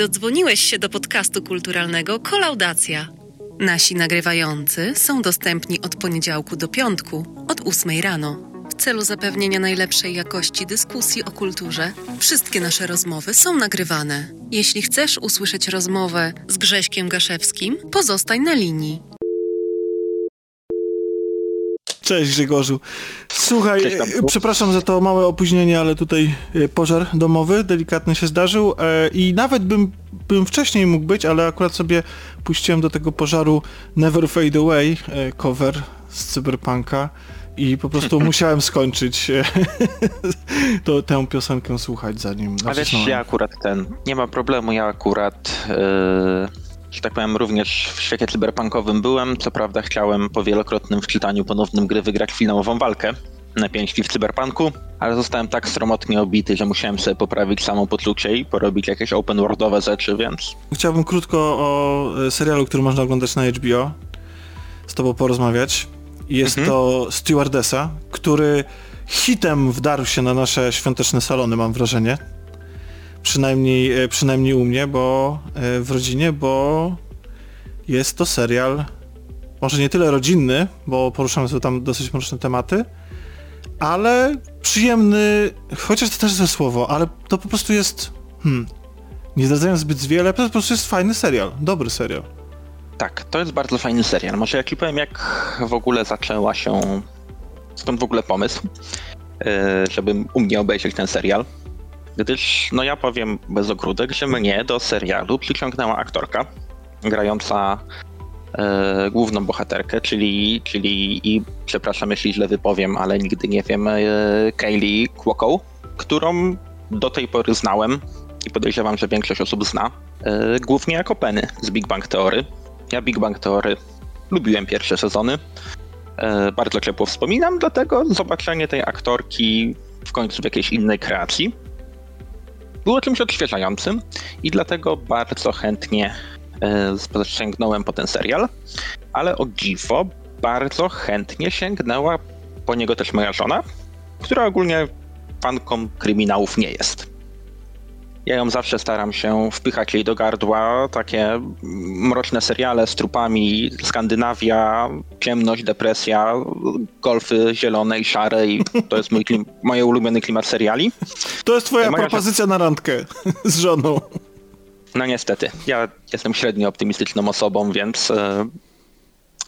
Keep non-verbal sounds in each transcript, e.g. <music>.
Dodzwoniłeś się do podcastu kulturalnego Kolaudacja. Nasi nagrywający są dostępni od poniedziałku do piątku, od 8 rano. W celu zapewnienia najlepszej jakości dyskusji o kulturze, wszystkie nasze rozmowy są nagrywane. Jeśli chcesz usłyszeć rozmowę z Grześkiem Gaszewskim, pozostań na linii. Cześć Grzegorzu. Słuchaj, Cześć, e, przepraszam za to małe opóźnienie, ale tutaj e, pożar domowy delikatny się zdarzył e, i nawet bym, bym wcześniej mógł być, ale akurat sobie puściłem do tego pożaru Never Fade Away cover z Cyberpunka i po prostu <laughs> musiałem skończyć <laughs> to, tę piosenkę słuchać zanim A wiesz, ja akurat ten, nie ma problemu, ja akurat, yy, że tak powiem, również w świecie cyberpunkowym byłem. Co prawda chciałem po wielokrotnym wczytaniu ponownym gry wygrać finałową walkę na pięści w cyberpunku, ale zostałem tak sromotnie obity, że musiałem sobie poprawić samopoczucie i porobić jakieś open worldowe rzeczy, więc Chciałbym krótko o e, serialu, który można oglądać na HBO, z tobą porozmawiać. Jest Mhm. to Stewardessa, który hitem wdarł się na nasze świąteczne salony, mam wrażenie. Przynajmniej, e, przynajmniej u mnie, bo e, w rodzinie, bo jest to serial może nie tyle rodzinny, bo poruszamy sobie tam dosyć mroczne tematy, ale przyjemny, chociaż to też złe słowo, ale to po prostu jest, hmm, nie zdradzając zbyt wiele, to po prostu jest fajny serial, dobry serial. tak, to jest bardzo fajny serial. Może ja ci powiem, jak w ogóle zaczęła się, skąd w ogóle pomysł, yy, żebym u mnie obejrzeć ten serial. Gdyż, no ja powiem bez ogródek, że mnie do serialu przyciągnęła aktorka grająca e, główną bohaterkę, czyli, czyli i przepraszam jeśli źle wypowiem, ale nigdy nie wiem, e, Kaylee Cuoco, którą do tej pory znałem i podejrzewam, że większość osób zna, e, głównie jako Penny z Big Bang Theory. Ja Big Bang Theory lubiłem pierwsze sezony, e, bardzo ciepło wspominam, dlatego zobaczenie tej aktorki w końcu w jakiejś innej kreacji było czymś odświeżającym i dlatego bardzo chętnie e, sięgnąłem po ten serial, ale o dziwo bardzo chętnie sięgnęła po niego też moja żona, która ogólnie fanką kryminałów nie jest. Ja ją zawsze staram się wpychać jej do gardła takie mroczne seriale z trupami, Skandynawia, ciemność, depresja, golfy zielone i szare i to jest mój klim- <laughs> moje ulubiony klimat seriali. To jest twoja Moja- propozycja na randkę <laughs> z żoną. No niestety, ja jestem średnio optymistyczną osobą, więc, e,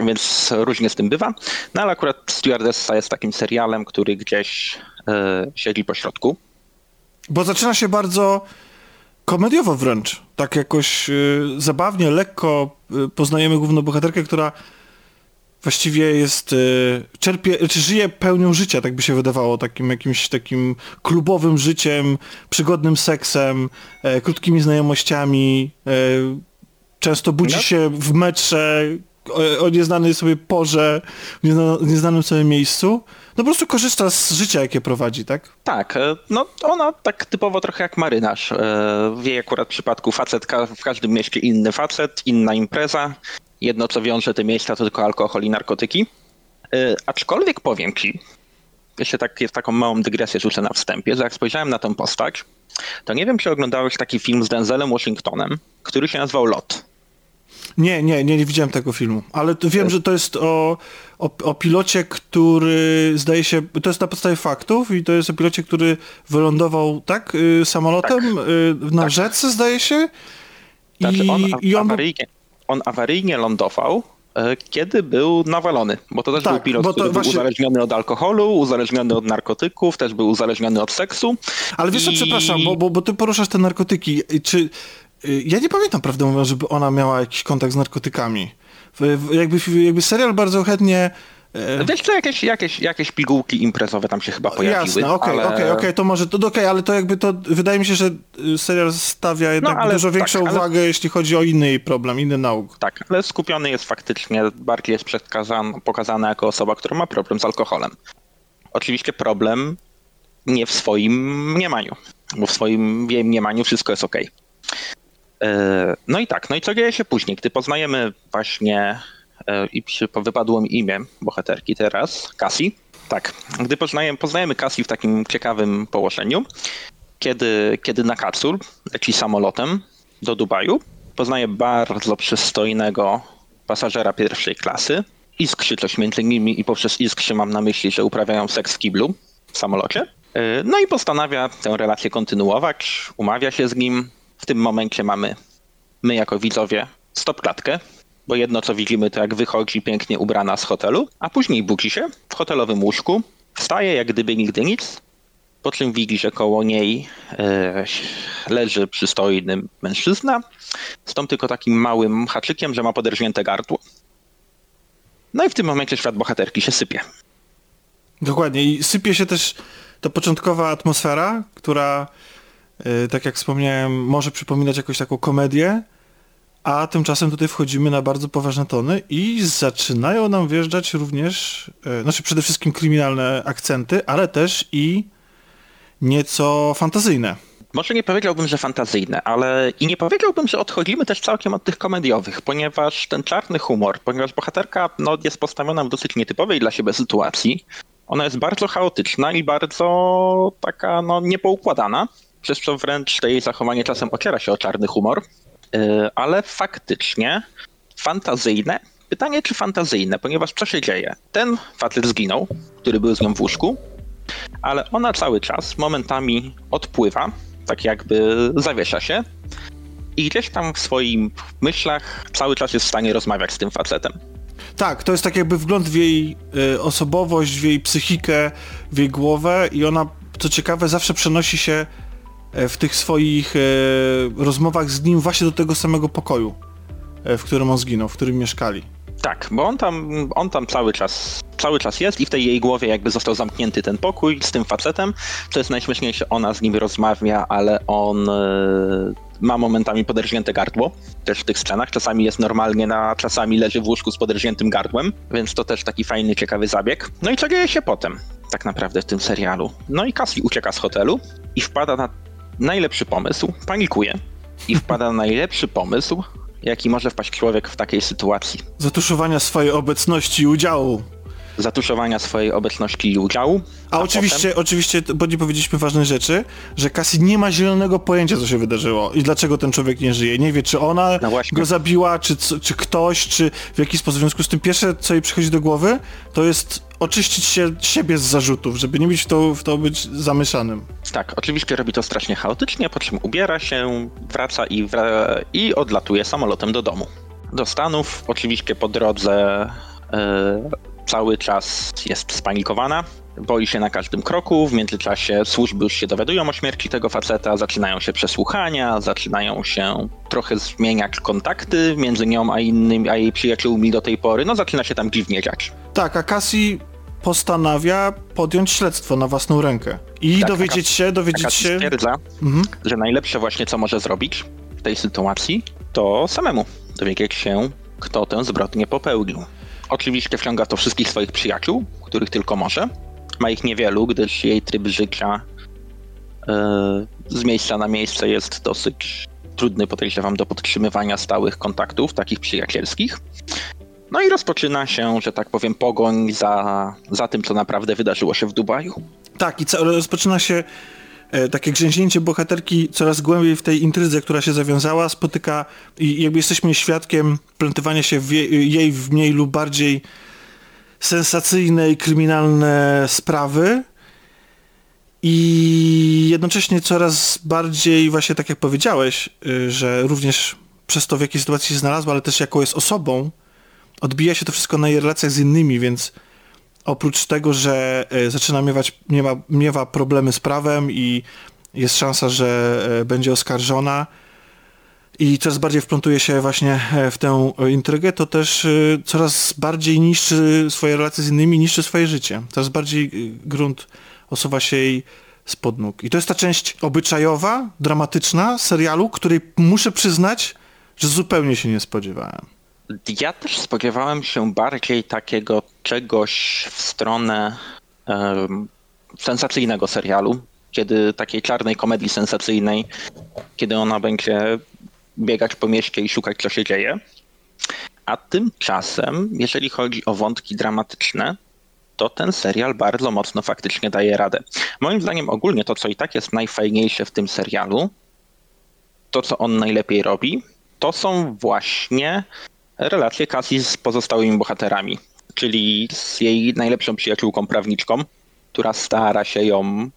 więc różnie z tym bywa. No ale akurat Stewardessa jest takim serialem, który gdzieś e, siedzi po środku. Bo zaczyna się bardzo komediowo wręcz. Tak jakoś y, zabawnie, lekko y, poznajemy główną bohaterkę, która właściwie jest, y, czerpie, czy żyje pełnią życia, tak by się wydawało, takim jakimś takim klubowym życiem, przygodnym seksem, e, krótkimi znajomościami, e, często budzi No. się w metrze o, nieznanej sobie porze, w niezna, nieznanym sobie miejscu. No po prostu korzysta z życia, jakie prowadzi, tak? Tak, e, no ona tak typowo trochę jak marynarz. E, W jej akurat przypadku facet ka- w każdym mieście inny facet, inna impreza. Jedno co wiąże te miejsca to tylko alkohol i narkotyki. E, Aczkolwiek powiem ci, jeszcze tak, taką małą dygresję rzucę na wstępie, że jak spojrzałem na tą postać, to nie wiem, czy oglądałeś taki film z Denzelem Washingtonem, który się nazywał Lot. Nie, nie, nie, nie widziałem tego filmu, ale wiem, że to jest o, o, o pilocie, który zdaje się, to jest na podstawie faktów i to jest o pilocie, który wylądował, tak, y, samolotem y, na Tak. rzece, zdaje się. I, Znaczy on, a- i on awaryjnie, on awaryjnie lądował, e, kiedy był nawalony, bo to też Tak, był pilot, który był właśnie- uzależniony od alkoholu, uzależniony od narkotyków, też był uzależniony od seksu. Ale wiesz co, I- przepraszam, bo, bo, bo ty poruszasz te narkotyki. Czy, ja nie pamiętam, prawdę mówiąc, żeby ona miała jakiś kontakt z narkotykami. Jakby, jakby serial bardzo chętnie... e, Wiesz co, jakieś, jakieś, jakieś pigułki imprezowe tam się chyba pojawiły. Jasne, okej, ale... okej, okej, to może, to okej, ale to jakby to, wydaje mi się, że y, serial stawia jednak ale dużo tak, większą ale- uwagę, jeśli chodzi o inny jej problem, inny nauk. Tak, ale skupiony jest faktycznie, bardziej jest pokazana jako osoba, która ma problem z alkoholem. Oczywiście problem nie w swoim mniemaniu, bo w swoim jej mniemaniu wszystko jest ok. No i tak, no i co dzieje się później, gdy poznajemy właśnie e, i wypadło mi imię bohaterki teraz, Cassie. Tak, gdy poznajemy, poznajemy Cassie w takim ciekawym położeniu, kiedy, kiedy Nakatsu leci samolotem do Dubaju. Poznaje bardzo przystojnego pasażera pierwszej klasy. Iskrzy coś między nimi i poprzez iskrzy mam na myśli, że uprawiają seks w kiblu w samolocie. Yy, no i postanawia tę relację kontynuować, umawia się z nim. W tym momencie mamy my jako widzowie stopklatkę, bo jedno co widzimy to jak wychodzi pięknie ubrana z hotelu, a później budzi się w hotelowym łóżku, wstaje jak gdyby nigdy nic, po czym widzi, że koło niej e, leży przystojny mężczyzna z tą tylko takim małym haczykiem, że ma poderżnięte gardło. No i w tym momencie świat bohaterki się sypie. Dokładnie i sypie się też ta początkowa atmosfera, która, tak jak wspomniałem, może przypominać jakąś taką komedię, a tymczasem tutaj wchodzimy na bardzo poważne tony i zaczynają nam wjeżdżać również, e, znaczy przede wszystkim kryminalne akcenty, ale też i nieco fantazyjne. Może nie powiedziałbym, że fantazyjne, ale i nie powiedziałbym, że odchodzimy też całkiem od tych komediowych, ponieważ ten czarny humor, ponieważ bohaterka no, jest postawiona w dosyć nietypowej dla siebie sytuacji, ona jest bardzo chaotyczna i bardzo taka no, niepoukładana, przez co wręcz jej zachowanie czasem ociera się o czarny humor, yy, ale faktycznie fantazyjne. Pytanie, czy fantazyjne, ponieważ co się dzieje? Ten facet zginął, który był z nią w łóżku, ale ona cały czas momentami odpływa, tak jakby zawiesza się i gdzieś tam w swoich myślach cały czas jest w stanie rozmawiać z tym facetem. Tak, to jest tak jakby wgląd w jej y, osobowość, w jej psychikę, w jej głowę i ona, co ciekawe, zawsze przenosi się e, w tych swoich y, rozmowach z nim właśnie do tego samego pokoju, y, w którym on zginął, w którym mieszkali. Tak, bo on tam, on tam cały czas cały czas jest i w tej jej głowie jakby został zamknięty ten pokój z tym facetem. To jest najśmieszniejsze, ona z nim rozmawia, ale on ma momentami poderżnięte gardło, też w tych scenach. Czasami jest normalnie, na, czasami leży w łóżku z poderżniętym gardłem, więc to też taki fajny, ciekawy zabieg. No i co dzieje się potem, tak naprawdę w tym serialu? No i Cassie ucieka z hotelu i wpada na najlepszy pomysł, panikuje i wpada na najlepszy pomysł, jaki może wpaść człowiek w takiej sytuacji. Zatuszowania swojej obecności i udziału zatuszowania swojej obecności i udziału. A, a oczywiście, potem... oczywiście, bo nie powiedzieliśmy ważnej rzeczy, że Cassie nie ma zielonego pojęcia, co się wydarzyło i dlaczego ten człowiek nie żyje. Nie wie, czy ona no go zabiła, czy, czy ktoś, czy w jakiś sposób. W związku z tym pierwsze, co jej przychodzi do głowy, to jest oczyścić się siebie z zarzutów, żeby nie być w to, w to być zamieszanym. Tak, oczywiście robi to strasznie chaotycznie, po czym ubiera się, wraca i, wra i odlatuje samolotem do domu. Do Stanów, oczywiście po drodze yy, cały czas jest spanikowana, boi się na każdym kroku. W międzyczasie służby już się dowiadują o śmierci tego faceta, zaczynają się przesłuchania, zaczynają się trochę zmieniać kontakty między nią a innymi, a jej przyjaciółmi do tej pory. No zaczyna się tam dziwnie dziać. Tak, a Cassie postanawia podjąć śledztwo na własną rękę i tak, dowiedzieć taka, się, dowiedzieć taka się... stwierdza, mhm. że najlepsze właśnie co może zrobić w tej sytuacji, to samemu dowiedzieć się, kto tę zbrodnię popełnił. Oczywiście wciąga to wszystkich swoich przyjaciół, których tylko może. Ma ich niewielu, gdyż jej tryb życia yy, z miejsca na miejsce jest dosyć trudny, podejrzewam, do podtrzymywania stałych kontaktów, takich przyjacielskich. No i rozpoczyna się, że tak powiem, pogoń za, za tym, co naprawdę wydarzyło się w Dubaju. Tak, i rozpoczyna się E, takie grzęźnięcie bohaterki coraz głębiej w tej intrydze, która się zawiązała, spotyka i jakby jesteśmy świadkiem plątywania się w jej, jej w mniej lub bardziej sensacyjne i kryminalne sprawy i jednocześnie coraz bardziej właśnie tak jak powiedziałeś, y, że również przez to w jakiej sytuacji się znalazła, ale też jako jest osobą, odbija się to wszystko na jej relacjach z innymi, więc oprócz tego, że e, zaczyna miewać, miewa, miewa problemy z prawem i jest szansa, że e, będzie oskarżona i coraz bardziej wplątuje się właśnie e, w tę intrygę, to też coraz bardziej niszczy swoje relacje z innymi, niszczy swoje życie. Coraz bardziej grunt osuwa się jej spod nóg. I to jest ta część obyczajowa, dramatyczna serialu, której muszę przyznać, że zupełnie się nie spodziewałem. Ja też spodziewałem się bardziej takiego czegoś w stronę um, sensacyjnego serialu, kiedy takiej czarnej komedii sensacyjnej, kiedy ona będzie biegać po mieście i szukać, co się dzieje. A tymczasem, jeżeli chodzi o wątki dramatyczne, to ten serial bardzo mocno faktycznie daje radę. Moim zdaniem ogólnie to, co i tak jest najfajniejsze w tym serialu, to, co on najlepiej robi, to są właśnie relacje Cassie z pozostałymi bohaterami, czyli z jej najlepszą przyjaciółką prawniczką, która stara się ją,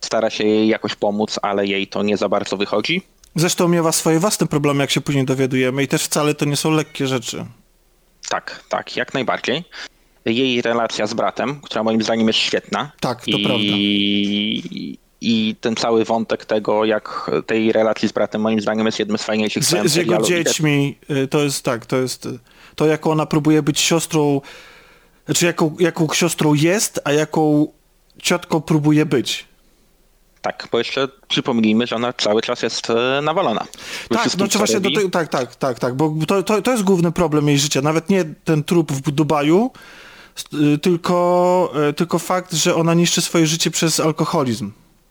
stara się jej jakoś pomóc, ale jej to nie za bardzo wychodzi. Zresztą miewa swoje własne problemy, jak się później dowiadujemy i też wcale to nie są lekkie rzeczy. Tak, tak, jak najbardziej. Jej relacja z bratem, która moim zdaniem jest świetna. Tak, to I, prawda. I ten cały wątek tego, jak tej relacji z bratem moim zdaniem jest jednym z fajniejszych Z, z jego dziećmi, y, to jest tak, to jest y, to, jak ona próbuje być siostrą, znaczy jaką, jaką siostrą jest, a jaką ciotką próbuje być. Tak, bo jeszcze przypomnijmy, że ona cały czas jest e, nawalona. Tak, znaczy właśnie do tego, tak, tak, tak, tak, bo to, to, to jest główny problem jej życia. Nawet nie ten trup w Dubaju, y, tylko, y, tylko fakt, że ona niszczy swoje życie przez alkoholizm.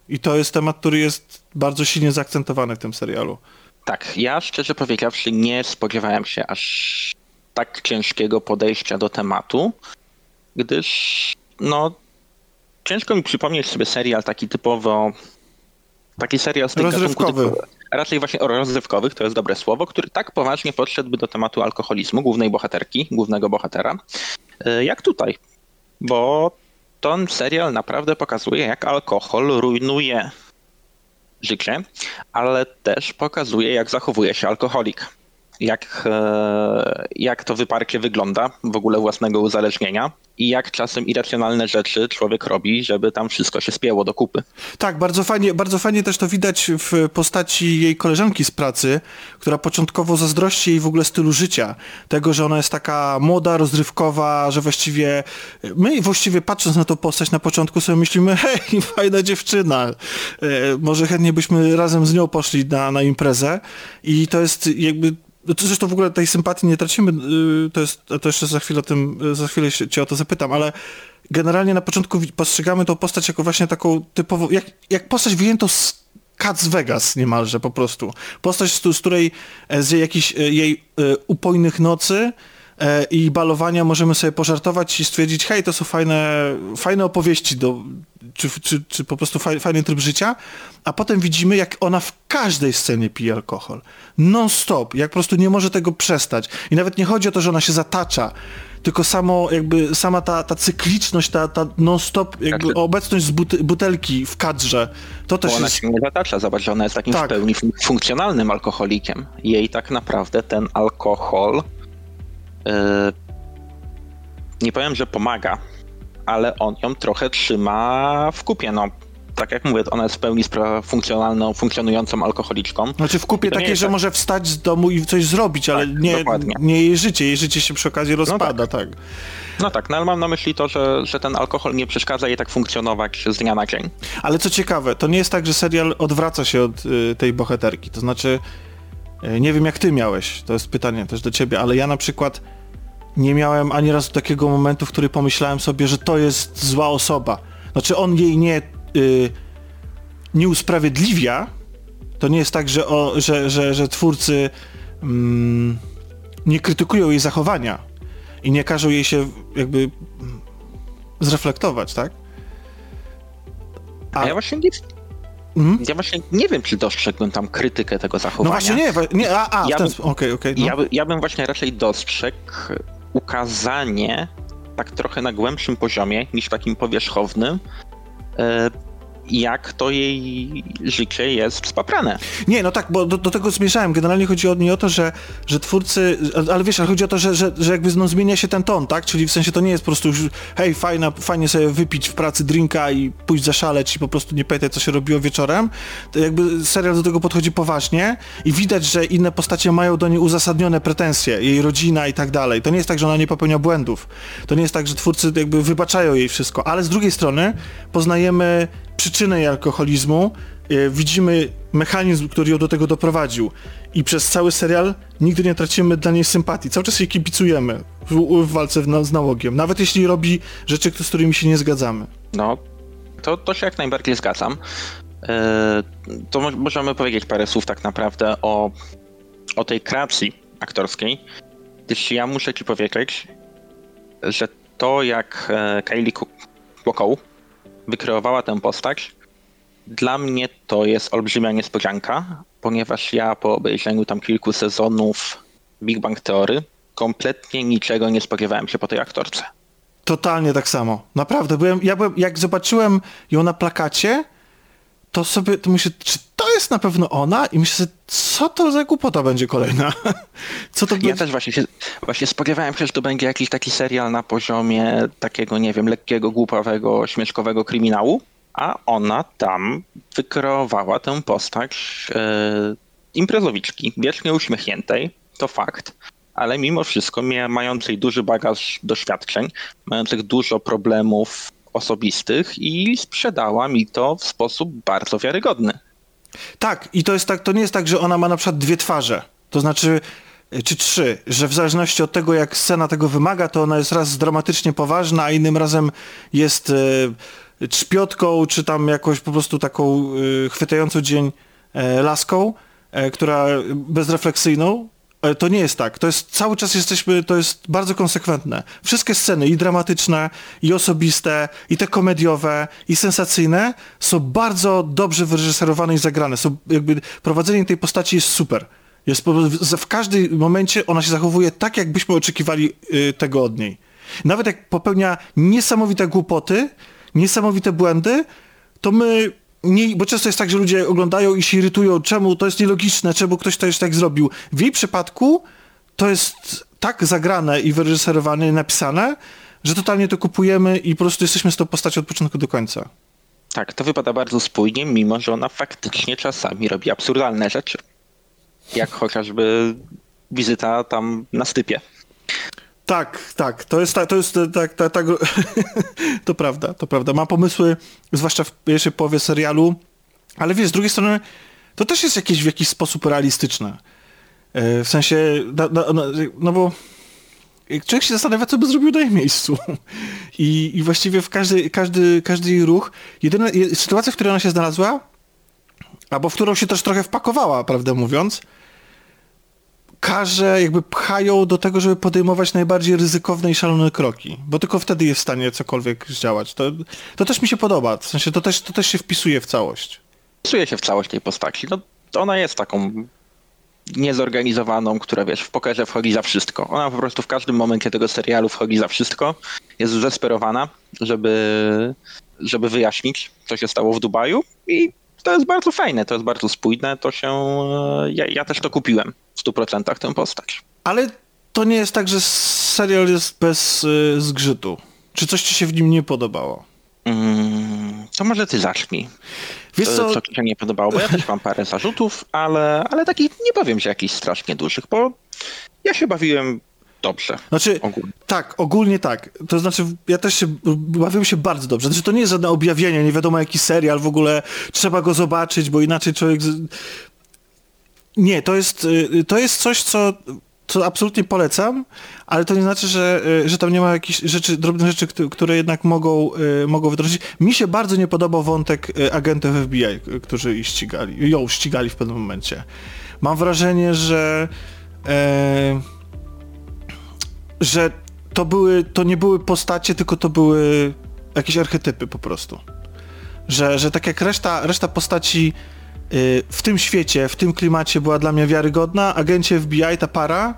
I to jest temat, który jest bardzo silnie zaakcentowany w tym serialu. Tak, ja szczerze powiedziawszy nie spodziewałem się aż tak ciężkiego podejścia do tematu, gdyż no ciężko mi przypomnieć sobie serial taki typowo taki serial z tych Rozrywkowy. gatunku typu, raczej właśnie o rozrywkowych, to jest dobre słowo, który tak poważnie podszedłby do tematu alkoholizmu głównej bohaterki, głównego bohatera, y, jak tutaj. Bo ten serial naprawdę pokazuje, jak alkohol rujnuje życie, ale też pokazuje, jak zachowuje się alkoholik. Jak, e, jak to wyparcie wygląda w ogóle własnego uzależnienia i jak czasem irracjonalne rzeczy człowiek robi, żeby tam wszystko się spięło do kupy. Tak, bardzo fajnie, bardzo fajnie też to widać w postaci jej koleżanki z pracy, która początkowo zazdrości jej w ogóle stylu życia. Tego, że ona jest taka młoda, rozrywkowa, że właściwie my właściwie patrząc na tą postać na początku sobie myślimy, <laughs> hej, fajna dziewczyna, e, może chętnie byśmy razem z nią poszli na, na imprezę i to jest jakby zresztą w ogóle tej sympatii nie tracimy, y, to jest, to jeszcze za chwilę o tym, za chwilę cię o to zapytam, ale generalnie na początku postrzegamy tą postać jako właśnie taką typową, jak, jak postać wyjętą z Cats Vegas niemalże po prostu. Postać, z, z której e, z jakichś e, jej e, upojnych nocy i balowania możemy sobie pożartować i stwierdzić, hej, to są fajne, fajne opowieści, do, czy, czy, czy po prostu fajny tryb życia, a potem widzimy, jak ona w każdej scenie pije alkohol. Non-stop, jak po prostu nie może tego przestać. I nawet nie chodzi o to, że ona się zatacza, tylko samo jakby sama ta, ta cykliczność, ta, ta non-stop jakby tak, obecność z but butelki w kadrze, to też ona jest... się nie zatacza, zobacz, że ona jest takim tak. w pełni funkcjonalnym alkoholikiem. Jej tak naprawdę ten alkohol nie powiem, że pomaga, ale on ją trochę trzyma w kupie, no tak jak mówię, ona jest w pełni funkcjonalną, funkcjonującą alkoholiczką. Znaczy w kupie takiej, że tak. może wstać z domu i coś zrobić, ale tak, nie, nie jej życie. Jej życie się przy okazji rozpada, no tak. tak. No tak, no ale mam na myśli to, że, że ten alkohol nie przeszkadza jej tak funkcjonować z dnia na dzień. Ale co ciekawe, to nie jest tak, że serial odwraca się od y, tej bohaterki. To znaczy, nie wiem jak ty miałeś, to jest pytanie też do ciebie, ale ja na przykład nie miałem ani razu takiego momentu, w którym pomyślałem sobie, że to jest zła osoba. Znaczy on jej nie y, nie usprawiedliwia, to nie jest tak, że, o, że, że, że twórcy mm, nie krytykują jej zachowania i nie każą jej się jakby zreflektować, tak? A, A ja właśnie nie... Mhm. Ja właśnie nie wiem, czy dostrzegłem tam krytykę tego zachowania. No właśnie nie, nie a, a, ja bym, okay, okay, no. ja, by, ja bym właśnie raczej dostrzegł ukazanie tak trochę na głębszym poziomie niż takim powierzchownym E, jak to jej życie jest spaprane. Nie, no tak, bo do, do tego zmierzałem. Generalnie chodzi o, nie o to, że, że twórcy, ale wiesz, ale chodzi o to, że, że, że jakby no, zmienia się ten ton, tak? Czyli w sensie to nie jest po prostu już, hej, fajna, fajnie sobie wypić w pracy drinka i pójść zaszaleć i po prostu nie pamiętać, co się robiło wieczorem. To jakby serial do tego podchodzi poważnie i widać, że inne postacie mają do niej uzasadnione pretensje, jej rodzina i tak dalej. To nie jest tak, że ona nie popełnia błędów. To nie jest tak, że twórcy jakby wybaczają jej wszystko, ale z drugiej strony poznajemy przyczynę alkoholizmu, e, widzimy mechanizm, który ją do tego doprowadził i przez cały serial nigdy nie tracimy dla niej sympatii. Cały czas jej kibicujemy w, w walce z nałogiem, nawet jeśli robi rzeczy, z którymi się nie zgadzamy. No, to, to się jak najbardziej zgadzam. E, to mo możemy powiedzieć parę słów tak naprawdę o, o tej kreacji aktorskiej, gdyż ja muszę ci powiedzieć, że to jak e, Kaylee Cuoco wykreowała tę postać, Dla mnie to jest olbrzymia niespodzianka, ponieważ ja po obejrzeniu tam kilku sezonów Big Bang Theory kompletnie niczego nie spodziewałem się po tej aktorce. Totalnie tak samo. Naprawdę. Byłem, ja byłem, jak zobaczyłem ją na plakacie, to sobie to myślę, czy to jest na pewno ona? I myślę, co to za głupota będzie kolejna? <laughs> Co to ja będzie? też właśnie się właśnie spodziewałem się, że to będzie jakiś taki serial na poziomie takiego, nie wiem, lekkiego, głupawego, śmieszkowego kryminału, a ona tam wykreowała tę postać e, imprezowiczki, wiecznie uśmiechniętej, to fakt, ale mimo wszystko mającej duży bagaż doświadczeń, mających dużo problemów osobistych i sprzedała mi to w sposób bardzo wiarygodny. Tak, i to jest tak, to nie jest tak, że ona ma na przykład dwie twarze. To znaczy, czy trzy, że w zależności od tego, jak scena tego wymaga, to ona jest raz dramatycznie poważna, a innym razem jest e, trzpiotką, czy tam jakoś po prostu taką e, chwytającą dzień e, laską, która bezrefleksyjną, to nie jest tak. To jest cały czas jesteśmy, to jest bardzo konsekwentne. Wszystkie sceny, i dramatyczne, i osobiste, i te komediowe, i sensacyjne, są bardzo dobrze wyreżyserowane i zagrane. Są jakby, prowadzenie tej postaci jest super. Jest, w każdym momencie ona się zachowuje tak, jakbyśmy oczekiwali y, tego od niej. Nawet jak popełnia niesamowite głupoty, niesamowite błędy, to my nie, bo często jest tak, że ludzie oglądają i się irytują, czemu to jest nielogiczne, czemu ktoś to jeszcze tak zrobił. W jej przypadku to jest tak zagrane i wyreżyserowane i napisane, że totalnie to kupujemy i po prostu jesteśmy z tą postacią od początku do końca. Tak, to wypada bardzo spójnie, mimo że ona faktycznie czasami robi absurdalne rzeczy. Jak chociażby wizyta tam na stypie. Tak, tak, to jest tak, to jest tak, <laughs> to prawda, to prawda. Ma pomysły, zwłaszcza w pierwszej połowie serialu, ale wiesz, z drugiej strony to też jest jakieś w jakiś sposób realistyczne. E, w sensie, no, no, no bo człowiek się zastanawia, co by zrobił na jej miejscu. <laughs> I, i właściwie w każdy, każdy, każdy jej ruch, jedyna sytuacja, w której ona się znalazła, albo w którą się też trochę wpakowała, prawdę mówiąc, każe, jakby pchają do tego, żeby podejmować najbardziej ryzykowne i szalone kroki, bo tylko wtedy jest w stanie cokolwiek zdziałać. To, to też mi się podoba, w sensie to też, to też się wpisuje w całość. Wpisuje się w całość tej postaci. No, ona jest taką niezorganizowaną, która wiesz, w pokerze wchodzi za wszystko. Ona po prostu w każdym momencie tego serialu wchodzi za wszystko. Jest zdesperowana, żeby, żeby wyjaśnić, co się stało w Dubaju i to jest bardzo fajne, to jest bardzo spójne, to się... E, ja, ja też to kupiłem w 100% tę postać. Ale to nie jest tak, że serial jest bez y, zgrzytu. Czy coś ci się w nim nie podobało? Mm, to może ty zacznij. Wiesz co? co ci się nie podobało, bo ja też mam parę zarzutów, ale, ale takich nie powiem, że jakichś strasznie dużych, bo ja się bawiłem dobrze. Znaczy, ogólnie. tak, ogólnie tak. To znaczy, ja też się bawiłem się bardzo dobrze. Znaczy, to nie jest żadne objawienie, nie wiadomo jaki serial, w ogóle trzeba go zobaczyć, bo inaczej człowiek... Nie, to jest, y, to jest coś, co co absolutnie polecam, ale to nie znaczy, że, y, że tam nie ma jakichś rzeczy, drobnych rzeczy, które jednak mogą, y, mogą wydrożyć. Mi się bardzo nie podobał wątek agentów FBI, którzy ich ścigali, ją ścigali w pewnym momencie. Mam wrażenie, że e, że to były, to nie były postacie, tylko to były jakieś archetypy po prostu. Że, że tak jak reszta, reszta postaci yy, w tym świecie, w tym klimacie była dla mnie wiarygodna, agencie FBI, ta para,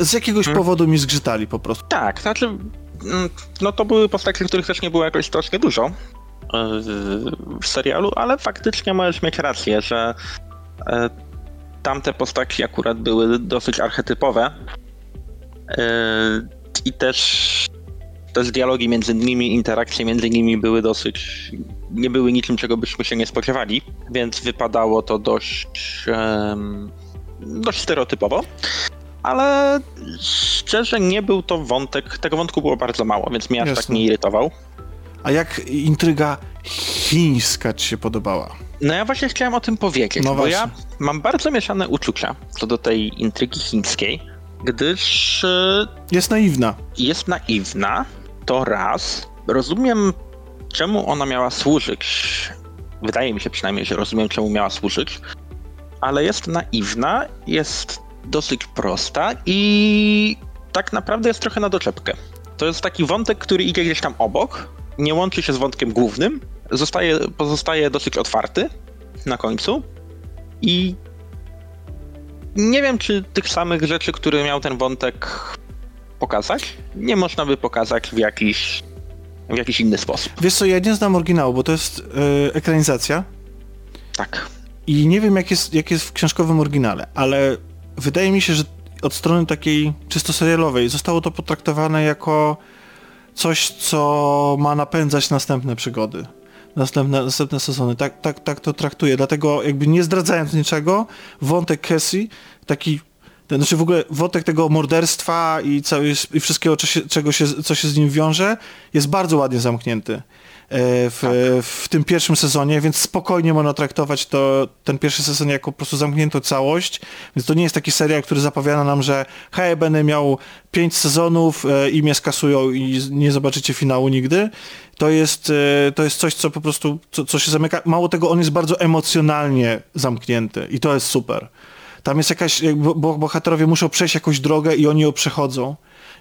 z jakiegoś hmm. powodu mi zgrzytali po prostu. Tak, znaczy, mm, no to były postacie, których też nie było jakoś strasznie dużo e, w serialu, ale faktycznie możesz mieć rację, że e, tamte postaci akurat były dosyć archetypowe i też też dialogi między nimi, interakcje między nimi były dosyć, nie były niczym, czego byśmy się nie spodziewali, więc wypadało to dość, dość stereotypowo. Ale szczerze nie był to wątek, tego wątku było bardzo mało, więc mnie aż tak nie irytował. A jak intryga chińska ci się podobała? No ja właśnie chciałem o tym powiedzieć, no bo ja mam bardzo mieszane uczucia co do tej intrygi chińskiej gdyż... E, jest naiwna. Jest naiwna, to raz. Rozumiem, czemu ona miała służyć. Wydaje mi się przynajmniej, że rozumiem, czemu miała służyć, ale jest naiwna, jest dosyć prosta i tak naprawdę jest trochę na doczepkę. To jest taki wątek, który idzie gdzieś tam obok, nie łączy się z wątkiem głównym zostaje, pozostaje dosyć otwarty na końcu i nie wiem, czy tych samych rzeczy, które miał ten wątek pokazać, nie można by pokazać w jakiś, w jakiś inny sposób. Wiesz co, ja nie znam oryginału, bo to jest yy, ekranizacja. Tak. I nie wiem, jak jest, jak jest w książkowym oryginale, ale wydaje mi się, że od strony takiej czysto serialowej zostało to potraktowane jako coś, co ma napędzać następne przygody. Następne, następne sezony. Tak, tak, tak to traktuję. Dlatego jakby nie zdradzając niczego, wątek Cassie, taki ten, znaczy w ogóle wątek tego morderstwa i, cały, i wszystkiego, czego się, co się z nim wiąże, jest bardzo ładnie zamknięty. E, w, tak. w tym pierwszym sezonie, więc spokojnie można traktować to, ten pierwszy sezon jako po prostu zamkniętą całość, więc to nie jest taki serial, który zapowiada nam, że hej, będę miał pięć sezonów e, i mnie skasują i nie zobaczycie finału nigdy. To jest, e, to jest coś, co po prostu, co, co się zamyka. Mało tego, on jest bardzo emocjonalnie zamknięty i to jest super. Tam jest jakaś, bo bohaterowie muszą przejść jakąś drogę i oni ją przechodzą.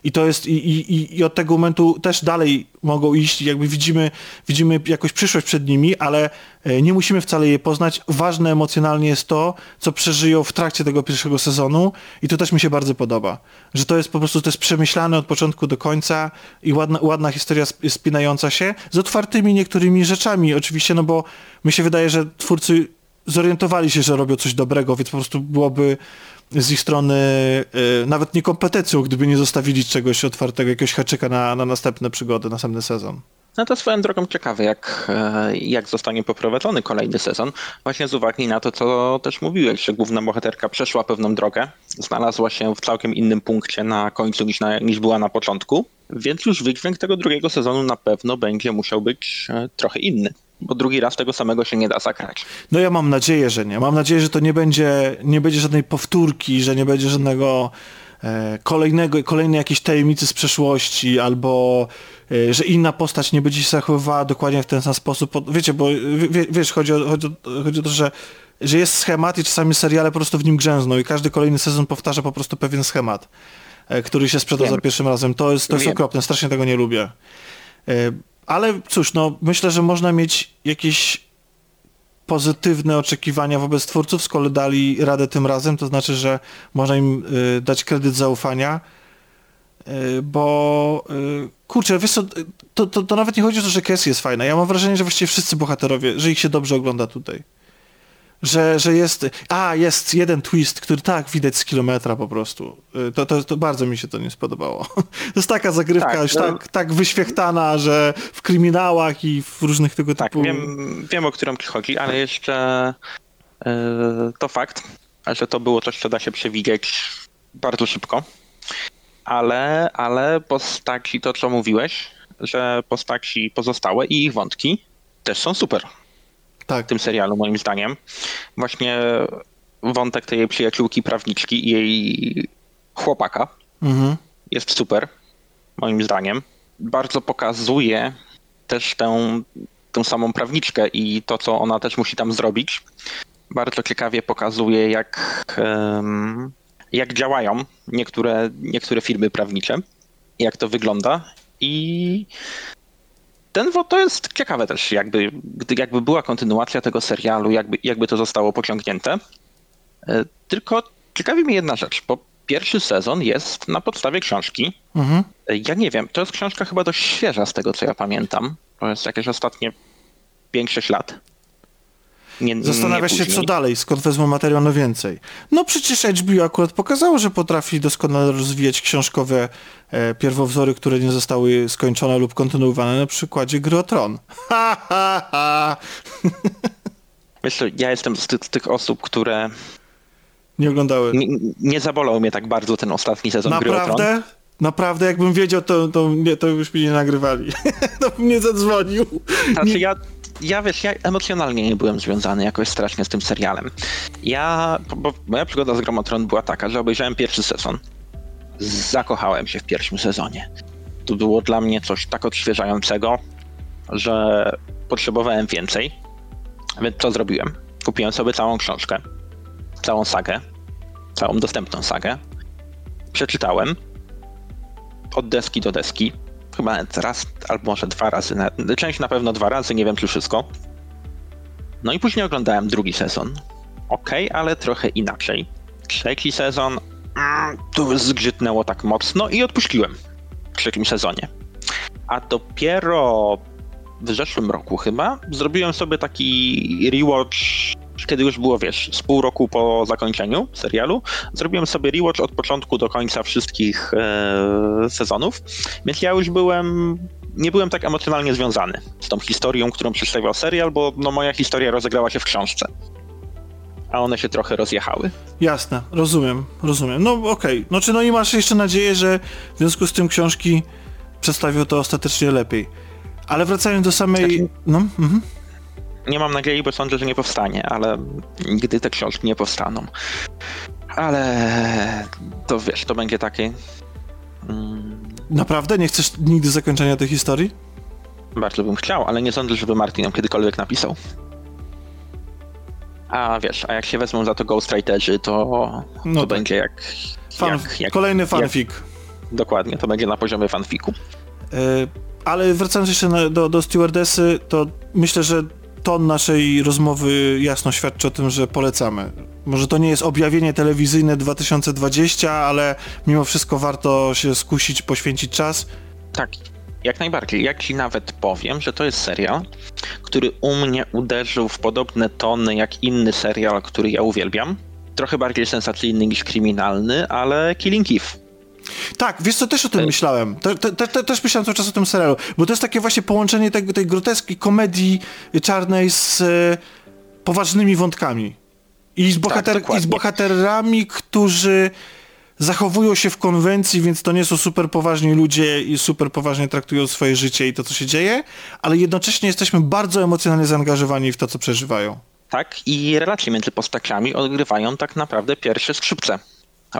I to jest, i, i, i od tego momentu też dalej mogą iść, jakby widzimy, widzimy jakąś przyszłość przed nimi, ale e, nie musimy wcale jej poznać. Ważne emocjonalnie jest to, co przeżyją w trakcie tego pierwszego sezonu i to też mi się bardzo podoba. Że to jest po prostu, to jest przemyślane od początku do końca i ładna, ładna historia spinająca się z otwartymi niektórymi rzeczami oczywiście, no bo mi się wydaje, że twórcy zorientowali się, że robią coś dobrego, więc po prostu byłoby z ich strony y, nawet niekompetencją, gdyby nie zostawili czegoś otwartego, jakiegoś haczyka na, na następne przygody, następny sezon. No to swoją drogą ciekawe, jak, e, jak zostanie poprowadzony kolejny sezon. Właśnie z uwagi na to, co też mówiłeś, że główna bohaterka przeszła pewną drogę, znalazła się w całkiem innym punkcie na końcu niż, na, niż była na początku, więc już wydźwięk tego drugiego sezonu na pewno będzie musiał być e, trochę inny bo drugi raz tego samego się nie da zagrać. No ja mam nadzieję, że nie. Mam nadzieję, że to nie będzie, nie będzie żadnej powtórki, że nie będzie żadnego e, kolejnego, kolejnej jakiejś tajemnicy z przeszłości, albo e, że inna postać nie będzie się zachowywała dokładnie w ten sam sposób. Wiecie, bo wie, wiesz, chodzi o, chodzi, o, chodzi o to, że że jest schemat i czasami seriale po prostu w nim grzęzną i każdy kolejny sezon powtarza po prostu pewien schemat, e, który się sprzedał Wiem. za pierwszym razem. To jest, to jest okropne, strasznie tego nie lubię. Ale cóż, no myślę, że można mieć jakieś pozytywne oczekiwania wobec twórców, skoro dali radę tym razem, to znaczy, że można im y, dać kredyt zaufania, y, bo y, kurczę, wiesz co, to, to, to, nawet nie chodzi o to, że Cassie jest fajna. Ja mam wrażenie, że właściwie wszyscy bohaterowie, że ich się dobrze ogląda tutaj że, że jest, a jest jeden twist, który tak widać z kilometra po prostu. Y, to, to, to bardzo mi się to nie spodobało. <laughs> To jest taka zagrywka tak, już no... tak, tak wyświechtana, że w kryminałach i w różnych tego tak, typu... Wiem, wiem, o którą chodzi, ale jeszcze yy, to fakt, że to było coś, co da się przewidzieć bardzo szybko. Ale, ale postaci, to co mówiłeś, że postaci pozostałe i ich wątki też są super tak. w tym serialu, moim zdaniem. Właśnie wątek tej przyjaciółki prawniczki i jej chłopaka mhm. jest super, moim zdaniem. Bardzo pokazuje też tę, tę samą prawniczkę i to, co ona też musi tam zrobić. Bardzo ciekawie pokazuje, jak, jak działają niektóre, niektóre firmy prawnicze, jak to wygląda. I ten to jest ciekawe też, jakby, gdy, jakby była kontynuacja tego serialu, jakby, jakby to zostało pociągnięte. E, tylko ciekawi mnie jedna rzecz, bo pierwszy sezon jest na podstawie książki. Mhm. E, ja nie wiem, to jest książka chyba dość świeża z tego, co ja pamiętam. To jest jakieś ostatnie 5-6 lat. Nie, Zastanawia się, co dalej, skąd wezmą materiał na więcej. No przecież HBO akurat pokazało, że potrafi doskonale rozwijać książkowe e, pierwowzory, które nie zostały skończone lub kontynuowane na przykładzie Gry Tron. <laughs> Ha, ha, ha. Wiesz ja jestem z, ty z tych osób, które... Nie oglądały. Nie, nie zabolał mnie tak bardzo ten ostatni sezon Naprawdę? Gry Tron. Naprawdę, jakbym wiedział, to, to, nie, to już mi nie nagrywali. <laughs> to bym nie zadzwonił. Znaczy nie... ja ja wiesz, ja emocjonalnie nie byłem związany jakoś strasznie z tym serialem. Ja, bo moja przygoda z Gromotron była taka, że obejrzałem pierwszy sezon. Zakochałem się w pierwszym sezonie. To było dla mnie coś tak odświeżającego, że potrzebowałem więcej. Więc co zrobiłem? Kupiłem sobie całą książkę, całą sagę, całą dostępną sagę. Przeczytałem od deski do deski. Chyba nawet raz, albo może dwa razy. Część na pewno dwa razy, nie wiem czy wszystko. No i później oglądałem drugi sezon. Ok, ale trochę inaczej. Trzeci sezon mm, tu zgrzytnęło tak mocno i odpuściłem w trzecim sezonie. A dopiero w zeszłym roku chyba zrobiłem sobie taki rewatch, kiedy już było, wiesz, z pół roku po zakończeniu serialu. Zrobiłem sobie rewatch od początku do końca wszystkich e, sezonów, więc ja już byłem nie byłem tak emocjonalnie związany z tą historią, którą przedstawiał serial, bo no, moja historia rozegrała się w książce. A one się trochę rozjechały. Jasne, rozumiem, rozumiem. No okej, okay. no czy no i masz jeszcze nadzieję, że w związku z tym książki przedstawią to ostatecznie lepiej. Ale wracając do samej... Znaczy, no, mhm. Nie mam nadziei, bo sądzę, że nie powstanie, ale gdy te książki nie powstaną. Ale to wiesz, to będzie takie... Mm... Naprawdę? Nie chcesz nigdy zakończenia tej historii? Bardzo bym chciał, ale nie sądzę, żeby Martin ją kiedykolwiek napisał. A wiesz, a jak się wezmą za to Ghostwriterzy, to, no to tak. będzie jak, Fan, jak, jak Kolejny fanfic. Jak, dokładnie, to będzie na poziomie fanfiku. Yy, ale wracając jeszcze na, do, do stewardessy, to myślę, że ton naszej rozmowy jasno świadczy o tym, że polecamy. Może to nie jest objawienie telewizyjne 2020, ale mimo wszystko warto się skusić, poświęcić czas. Tak, jak najbardziej. Ja ci nawet powiem, że to jest serial, który u mnie uderzył w podobne tony jak inny serial, który ja uwielbiam. Trochę bardziej sensacyjny niż kryminalny, ale Killing Eve. Tak, wiesz co, też o tym Ej. myślałem. Te, te, te, też myślałem cały czas o tym serialu, bo to jest takie właśnie połączenie tej, tej groteski komedii czarnej z e, poważnymi wątkami. I z, bohater, tak, i z bohaterami, którzy zachowują się w konwencji, więc to nie są super poważni ludzie i super poważnie traktują swoje życie i to, co się dzieje, ale jednocześnie jesteśmy bardzo emocjonalnie zaangażowani w to, co przeżywają. Tak, i relacje między postaciami odgrywają tak naprawdę pierwsze skrzypce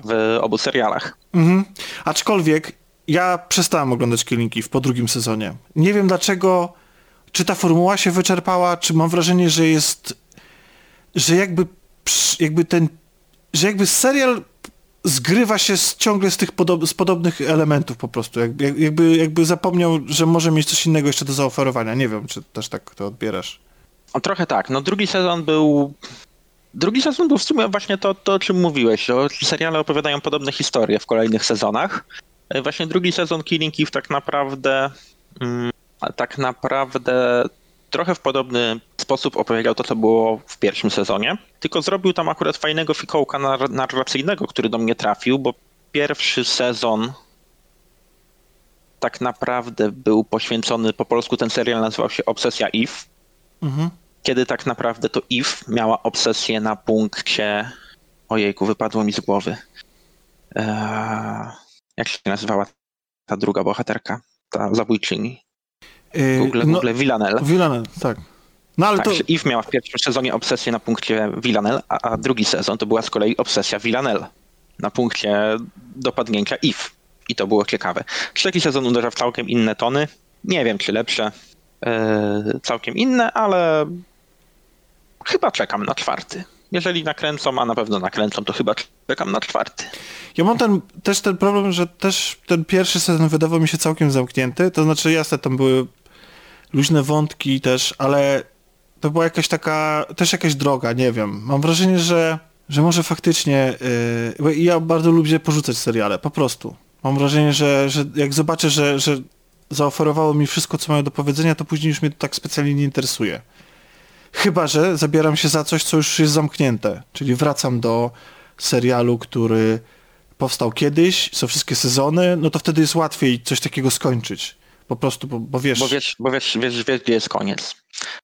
w obu serialach. Mhm. Aczkolwiek ja przestałem oglądać Killingi po drugim sezonie. Nie wiem dlaczego, czy ta formuła się wyczerpała, czy mam wrażenie, że jest, że jakby, jakby ten, że jakby serial zgrywa się z, ciągle z tych podob, z podobnych elementów po prostu. Jak, jakby, jakby zapomniał, że może mieć coś innego jeszcze do zaoferowania. Nie wiem, czy też tak to odbierasz. O, trochę tak. No drugi sezon był Drugi sezon był w sumie właśnie to, to o czym mówiłeś. O, seriale opowiadają podobne historie w kolejnych sezonach. E, właśnie drugi sezon Killing Eve tak naprawdę mm, tak naprawdę trochę w podobny sposób opowiedział to, co było w pierwszym sezonie, tylko zrobił tam akurat fajnego fikołka nar narracyjnego, który do mnie trafił, bo pierwszy sezon tak naprawdę był poświęcony, po polsku ten serial nazywał się Obsesja Eve. Mhm kiedy tak naprawdę to Eve miała obsesję na punkcie. Ojejku, wypadło mi z głowy. Eee, jak się nazywała ta druga bohaterka? Ta zabójczyni. Yy, Google, no, Google Villanelle. Villanelle, tak. No, ale tak, to... Eve miała w pierwszym sezonie obsesję na punkcie Villanelle, a, a drugi sezon to była z kolei obsesja Villanelle na punkcie dopadnięcia Eve. I to było ciekawe. Trzeci sezon uderza w całkiem inne tony. Nie wiem, czy lepsze. Yy, całkiem inne, ale chyba czekam na czwarty. Jeżeli nakręcą, a na pewno nakręcą, to chyba czekam na czwarty. Ja mam ten, też ten problem, że też ten pierwszy sezon wydawał mi się całkiem zamknięty. To znaczy, jasne, tam były luźne wątki też, ale to była jakaś taka, też jakaś droga, nie wiem. Mam wrażenie, że, że może faktycznie, yy, ja bardzo lubię porzucać seriale, po prostu. Mam wrażenie, że, że jak zobaczę, że, że zaoferowało mi wszystko, co mają do powiedzenia, to później już mnie to tak specjalnie nie interesuje. Chyba, że zabieram się za coś, co już jest zamknięte, czyli wracam do serialu, który powstał kiedyś, są wszystkie sezony, no to wtedy jest łatwiej coś takiego skończyć. Po prostu, bo, bo wiesz... Bo wiesz, bo wiesz, wiesz, wiesz, gdzie jest koniec.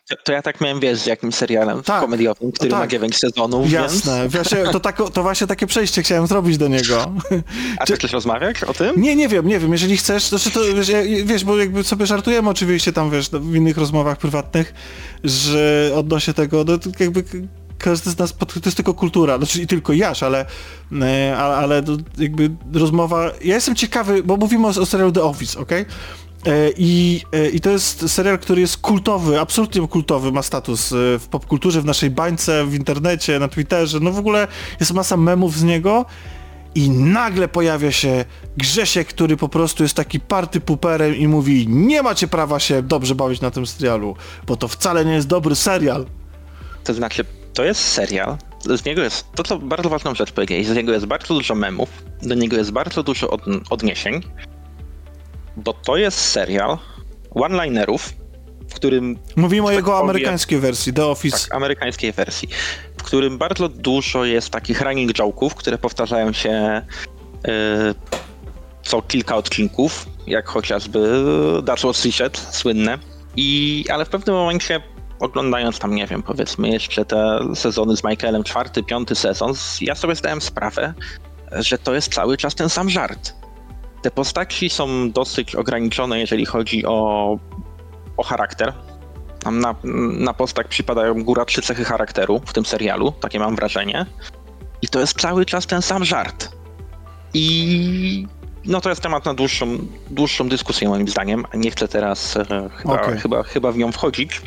To, to ja tak miałem, wiesz, z jakimś serialem tak, komediowym, który tak. ma 9 sezonów, Jasne, więc... właśnie, to, tak, to właśnie takie przejście chciałem zrobić do niego. A czy chcesz rozmawiać o tym? Nie, nie wiem, nie wiem, jeżeli chcesz, znaczy to, wiesz, wiesz, bo jakby sobie żartujemy oczywiście tam, wiesz, w innych rozmowach prywatnych, że odnośnie tego, no jakby każdy z nas, to jest tylko kultura, znaczy i tylko jasz, ale, e, ale, ale jakby rozmowa, ja jestem ciekawy, bo mówimy o, o serialu The Office, ok? E, I, e, I to jest serial, który jest kultowy, absolutnie kultowy, ma status e, w popkulturze, w naszej bańce, w internecie, na Twitterze, no w ogóle jest masa memów z niego i nagle pojawia się Grzesiek, który po prostu jest taki party puperem i mówi nie macie prawa się dobrze bawić na tym serialu, bo to wcale nie jest dobry serial. To znaczy, to jest serial, z niego jest, to co bardzo ważną rzecz powiedzieć, z niego jest bardzo dużo memów, do niego jest bardzo dużo od, odniesień, bo to jest serial one-linerów, w którym... Mówimy o jego tak amerykańskiej wersji, The Office. Tak, amerykańskiej wersji, w którym bardzo dużo jest takich running joke'ów, które powtarzają się yy, co kilka odcinków, jak chociażby That's What She Said, słynne. I, ale w pewnym momencie oglądając tam, nie wiem, powiedzmy jeszcze te sezony z Michaelem, czwarty, piąty sezon, ja sobie zdałem sprawę, że to jest cały czas ten sam żart. Te postaci są dosyć ograniczone, jeżeli chodzi o, o charakter. Na, na postać przypadają góra trzy cechy charakteru w tym serialu, takie mam wrażenie. I to jest cały czas ten sam żart. I no to jest temat na dłuższą, dłuższą dyskusję moim zdaniem. Nie chcę teraz e, chyba, okay. chyba, chyba w nią wchodzić.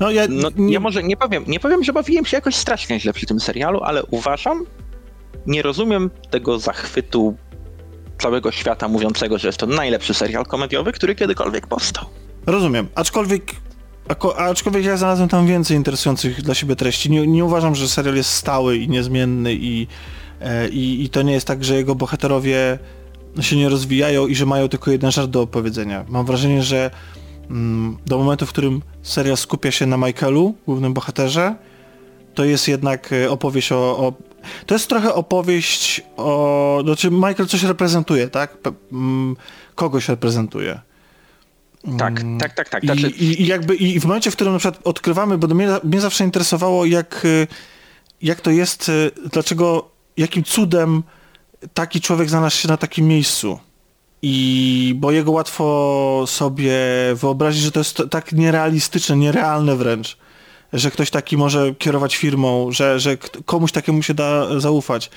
No, ja, no, nie... ja może nie powiem, nie powiem, że bawiłem się jakoś strasznie źle przy tym serialu, ale uważam, nie rozumiem tego zachwytu całego świata mówiącego, że jest to najlepszy serial komediowy, który kiedykolwiek powstał. Rozumiem, aczkolwiek aczkolwiek ja znalazłem tam więcej interesujących dla siebie treści. Nie, nie uważam, że serial jest stały i niezmienny i, e, i, i to nie jest tak, że jego bohaterowie się nie rozwijają i że mają tylko jeden żart do opowiedzenia. Mam wrażenie, że Mm, do momentu, w którym serial skupia się na Michaelu, głównym bohaterze, to jest jednak e, opowieść o, o, To jest trochę opowieść o... Znaczy Michael coś reprezentuje, tak? Mm, kogoś reprezentuje. Tak, mm, tak, tak, tak. I, znaczy... i, jakby i w momencie, w którym na przykład odkrywamy, bo mnie, mnie zawsze interesowało, jak, e, jak to jest, e, dlaczego, jakim cudem taki człowiek znalazł się na takim miejscu. I bo jego łatwo sobie wyobrazić, że to jest tak nierealistyczne, nierealne wręcz, że ktoś taki może kierować firmą, że, że komuś takiemu się da zaufać.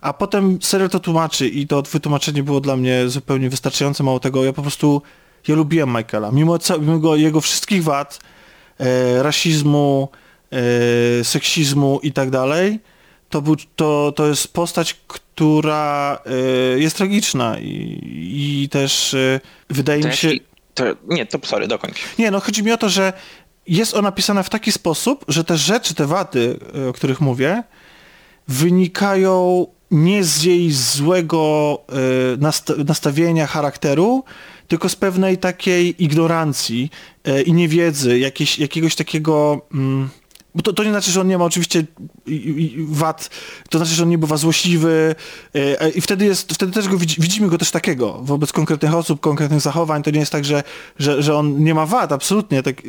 A potem serial to tłumaczy i to wytłumaczenie było dla mnie zupełnie wystarczające. Mało tego, ja po prostu, ja lubiłem Michaela. Mimo, mimo jego wszystkich wad, e, rasizmu, e, seksizmu i tak dalej, to, był, to, to jest postać, która y, jest tragiczna i, i też y, wydaje to mi się... To, nie, to sorry, dokończ. Nie, no chodzi mi o to, że jest ona pisana w taki sposób, że te rzeczy, te wady, y, o których mówię, wynikają nie z jej złego y, nastawienia charakteru, tylko z pewnej takiej ignorancji y, i niewiedzy, jakiegoś takiego... Mm, bo to, to nie znaczy, że on nie ma oczywiście wad, to znaczy, że on nie bywa złośliwy e, e, i wtedy jest, wtedy też go widzimy go też takiego wobec konkretnych osób, konkretnych zachowań. To nie jest tak, że, że, że on nie ma wad, absolutnie, tak,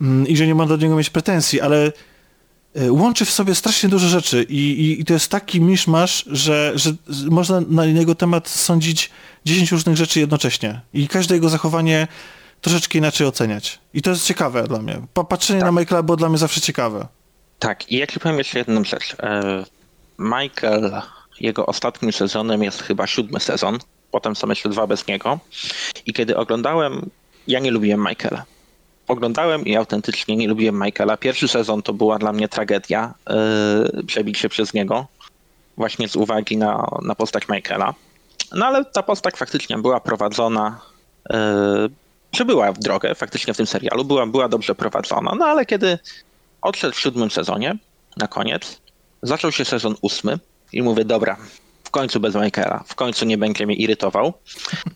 mm, i że nie ma do niego mieć pretensji, ale e, łączy w sobie strasznie dużo rzeczy i, i, i to jest taki miszmasz, że, że można na jego temat sądzić 10 różnych rzeczy jednocześnie i każde jego zachowanie troszeczkę inaczej oceniać. I to jest ciekawe dla mnie. Patrzenie tak. na Michaela było dla mnie zawsze ciekawe. Tak, i ja ci powiem jeszcze jedną rzecz. E, Michael, jego ostatnim sezonem jest chyba siódmy sezon, potem są jeszcze dwa bez niego. I kiedy oglądałem, ja nie lubiłem Michaela. Oglądałem i autentycznie nie lubiłem Michaela. Pierwszy sezon to była dla mnie tragedia, yy, przebić się przez niego, właśnie z uwagi na, na postać Michaela. No ale ta postać faktycznie była prowadzona yy, przybyła w drogę faktycznie w tym serialu, była, była dobrze prowadzona, no ale kiedy odszedł w siódmym sezonie, na koniec, zaczął się sezon ósmy i mówię, dobra, w końcu bez Michaela, w końcu nie będzie mnie irytował.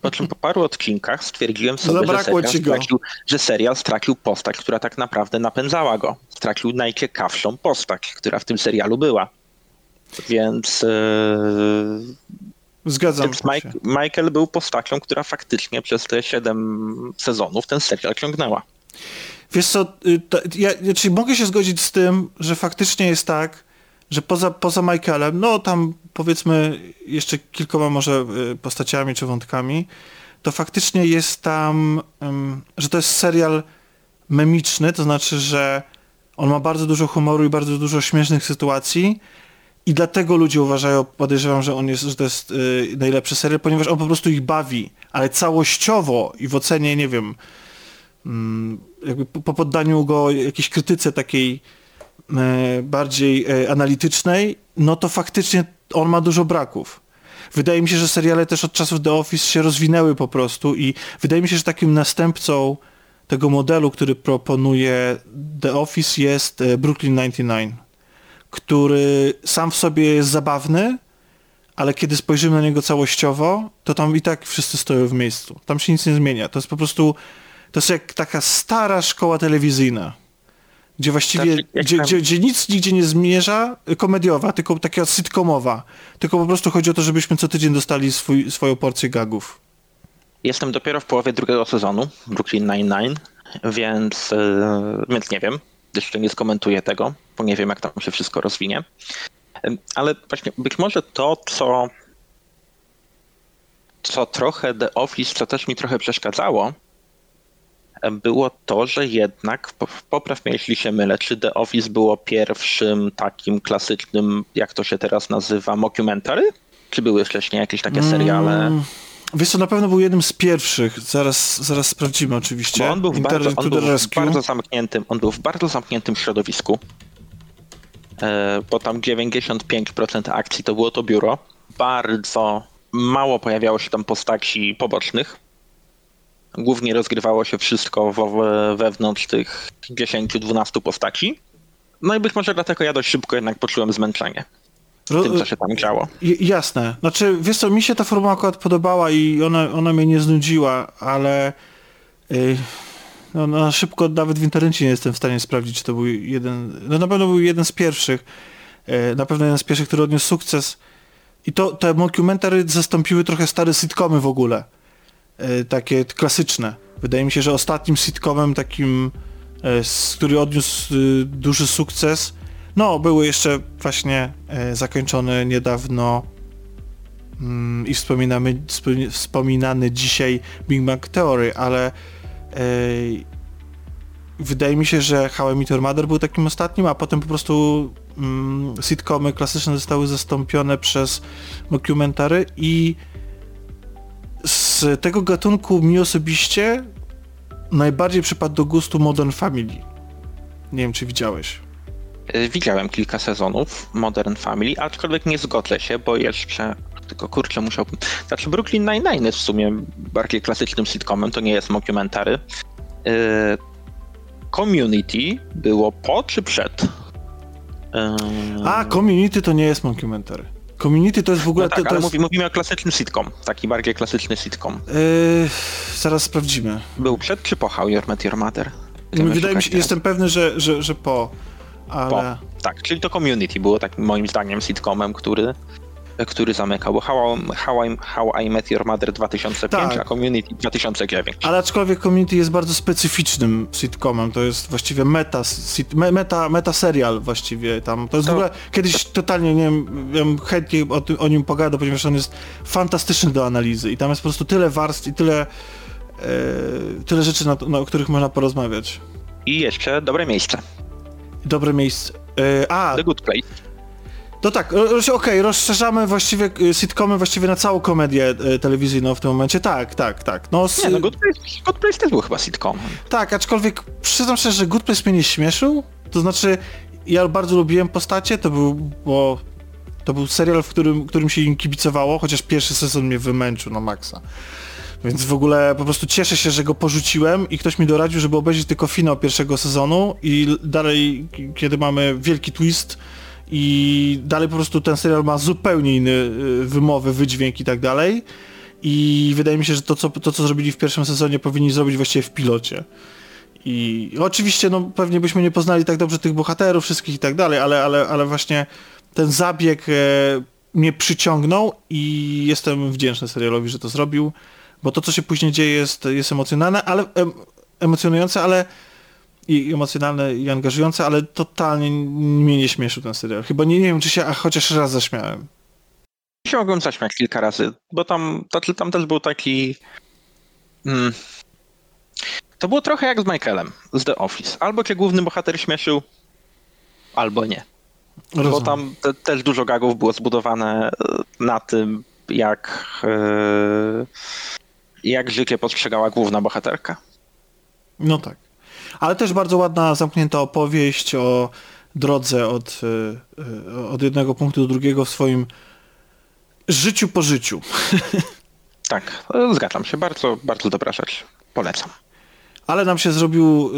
Po czym po paru odcinkach stwierdziłem sobie, że serial, stracił, że serial stracił postać, która tak naprawdę napędzała go. Stracił najciekawszą postać, która w tym serialu była. Więc yy, Zgadzam Więc Mike, Michael był postacią, która faktycznie przez te 7 sezonów ten serial ciągnęła. Wiesz co, y, to, ja, czyli mogę się zgodzić z tym, że faktycznie jest tak, że poza, poza Michaelem, no tam powiedzmy jeszcze kilkoma może y, postaciami czy wątkami, to faktycznie jest tam, że to jest serial memiczny, to znaczy, że on ma bardzo dużo humoru i bardzo dużo śmiesznych sytuacji, i dlatego ludzie uważają, podejrzewam, że on jest, że to jest y, najlepszy serial, ponieważ on po prostu ich bawi, ale całościowo i w ocenie, nie wiem, mm, jakby po, po poddaniu go jakiejś krytyce takiej y, bardziej y, analitycznej, no to faktycznie on ma dużo braków. wydaje mi się, że seriale też od czasów The Office się rozwinęły po prostu i wydaje mi się, że takim następcą tego modelu, który proponuje The Office jest e, Brooklyn 99, który sam w sobie jest zabawny, ale kiedy spojrzymy na niego całościowo, to tam i tak wszyscy stoją w miejscu. Tam się nic nie zmienia. To jest po prostu, to jest jak taka stara szkoła telewizyjna, gdzie właściwie, Znaczy, gdzie, gdzie, gdzie nic nigdzie nie zmierza, komediowa, tylko taka sitcomowa. Tylko po prostu chodzi o to, żebyśmy co tydzień dostali swój, swoją porcję gagów. Jestem dopiero w połowie drugiego sezonu Brooklyn Nine-Nine, więc, yy, więc nie wiem. Jeszcze nie skomentuję tego, bo nie wiem, jak tam się wszystko rozwinie. Ale właśnie być może to, co, co trochę The Office, co też mi trochę przeszkadzało, było to, że jednak, po- popraw mnie jeśli się mylę, czy The Office było pierwszym takim klasycznym, jak to się teraz nazywa, mockumentary? Czy były wcześniej jakieś takie seriale? Mm, Wiesz co, na pewno był jednym z pierwszych. Zaraz, zaraz sprawdzimy oczywiście. Bo on był Internet bardzo, on był w bardzo zamkniętym, on był w bardzo zamkniętym środowisku. E, bo tam 95% akcji to było to biuro. Bardzo mało pojawiało się tam postaci pobocznych. Głównie rozgrywało się wszystko we- wewnątrz tych 10-12 postaci. No i być może dlatego ja dość szybko jednak poczułem zmęczenie Ro- tym, co się tam działo. Jasne. Znaczy, wiesz co, mi się ta forma akurat podobała i ona, ona mnie nie znudziła, ale yy, no, na szybko nawet w internecie nie jestem w stanie sprawdzić, czy to był jeden, no na pewno był jeden z pierwszych, yy, na pewno jeden z pierwszych, który odniósł sukces. I to te mockumentary zastąpiły trochę stare sitcomy w ogóle. Yy, takie klasyczne. Wydaje mi się, że ostatnim sitcomem takim, s- który odniósł yy, duży sukces, no, były jeszcze właśnie e, zakończone niedawno mm, i wspominamy, wspomi- wspominany dzisiaj Big Bang Theory, ale e, wydaje mi się, że How I Met Your Mother był takim ostatnim, a potem po prostu mm, sitcomy klasyczne zostały zastąpione przez mockumentary i z tego gatunku mi osobiście najbardziej przypadł do gustu Modern Family. Nie wiem, czy widziałeś. Y, Widziałem kilka sezonów Modern Family, aczkolwiek nie zgodzę się, bo jeszcze tylko kurczę musiałbym... Znaczy Brooklyn Nine-Nine jest w sumie bardziej klasycznym sitcomem, to nie jest mockumentary. Y, Community było po czy przed? Y, A, Community to nie jest mockumentary. Community to jest w ogóle... no tak, to, to ale jest, mówi, mówimy o klasycznym sitcom, taki bardziej klasyczny sitcom. Yy, zaraz sprawdzimy. Był przed czy po How You Met Your Mother? Wydaje mi się, jestem pewny, że, że, że po, ale... Po. Tak, czyli to Community było takim moim zdaniem sitcomem, który, który zamykał. Bo How, I- How, I, How I Met Your Mother 2005, Tak. a Community 2009. Ale aczkolwiek Community jest bardzo specyficznym sitcomem, to jest właściwie meta, sit, me- meta, meta serial właściwie tam. To jest w To- ogóle, kiedyś totalnie, nie wiem, ja chętnie o, tym, o nim pogadał, ponieważ on jest fantastyczny do analizy i tam jest po prostu tyle warstw i tyle, e, tyle rzeczy, na, na, o których można porozmawiać. I jeszcze dobre miejsce. Dobre miejsce. E, a, The Good Place. No tak, okej, rozszerzamy właściwie y, sitcomy właściwie na całą komedię y, telewizyjną w tym momencie. Tak, tak, tak. No, s- Nie, no Good Place, Good Place też był chyba sitcom. tak, aczkolwiek przyznam szczerze, że Good Place mnie nie śmieszył. To znaczy, ja bardzo lubiłem postacie, to był, bo to był serial, w którym, którym się im kibicowało, chociaż pierwszy sezon mnie wymęczył na maksa. Więc w ogóle po prostu cieszę się, że go porzuciłem i ktoś mi doradził, żeby obejrzeć tylko finał pierwszego sezonu i dalej, kiedy mamy wielki twist i dalej po prostu ten serial ma zupełnie inny y, wymowy, wydźwięk i tak dalej. I wydaje mi się, że to co, to, co zrobili w pierwszym sezonie, powinni zrobić właściwie w pilocie. I oczywiście, no pewnie byśmy nie poznali tak dobrze tych bohaterów wszystkich i tak dalej, ale, ale, ale właśnie ten zabieg e, mnie przyciągnął i jestem wdzięczny serialowi, że to zrobił, bo to, co się później dzieje jest, jest emocjonalne, ale em, emocjonujące, ale i emocjonalne i angażujące, ale totalnie mnie nie śmieszył ten serial. Chyba nie, nie wiem, czy się a chociaż raz zaśmiałem. się mogłem zaśmiać kilka razy, bo tam, to, tam też był taki... Mm, to było trochę jak z Michaelem, z The Office. Albo cię główny bohater śmieszył, albo nie. Bo Rozumiem. tam te, też dużo gagów było zbudowane e, na tym, jak, e, jak życie postrzegała główna bohaterka. No tak. Ale też bardzo ładna, zamknięta opowieść o drodze od, y, y, od jednego punktu do drugiego w swoim życiu po życiu. <laughs> Tak, e, zgadzam się. Bardzo, bardzo dobra rzecz. Polecam. Ale nam się zrobił,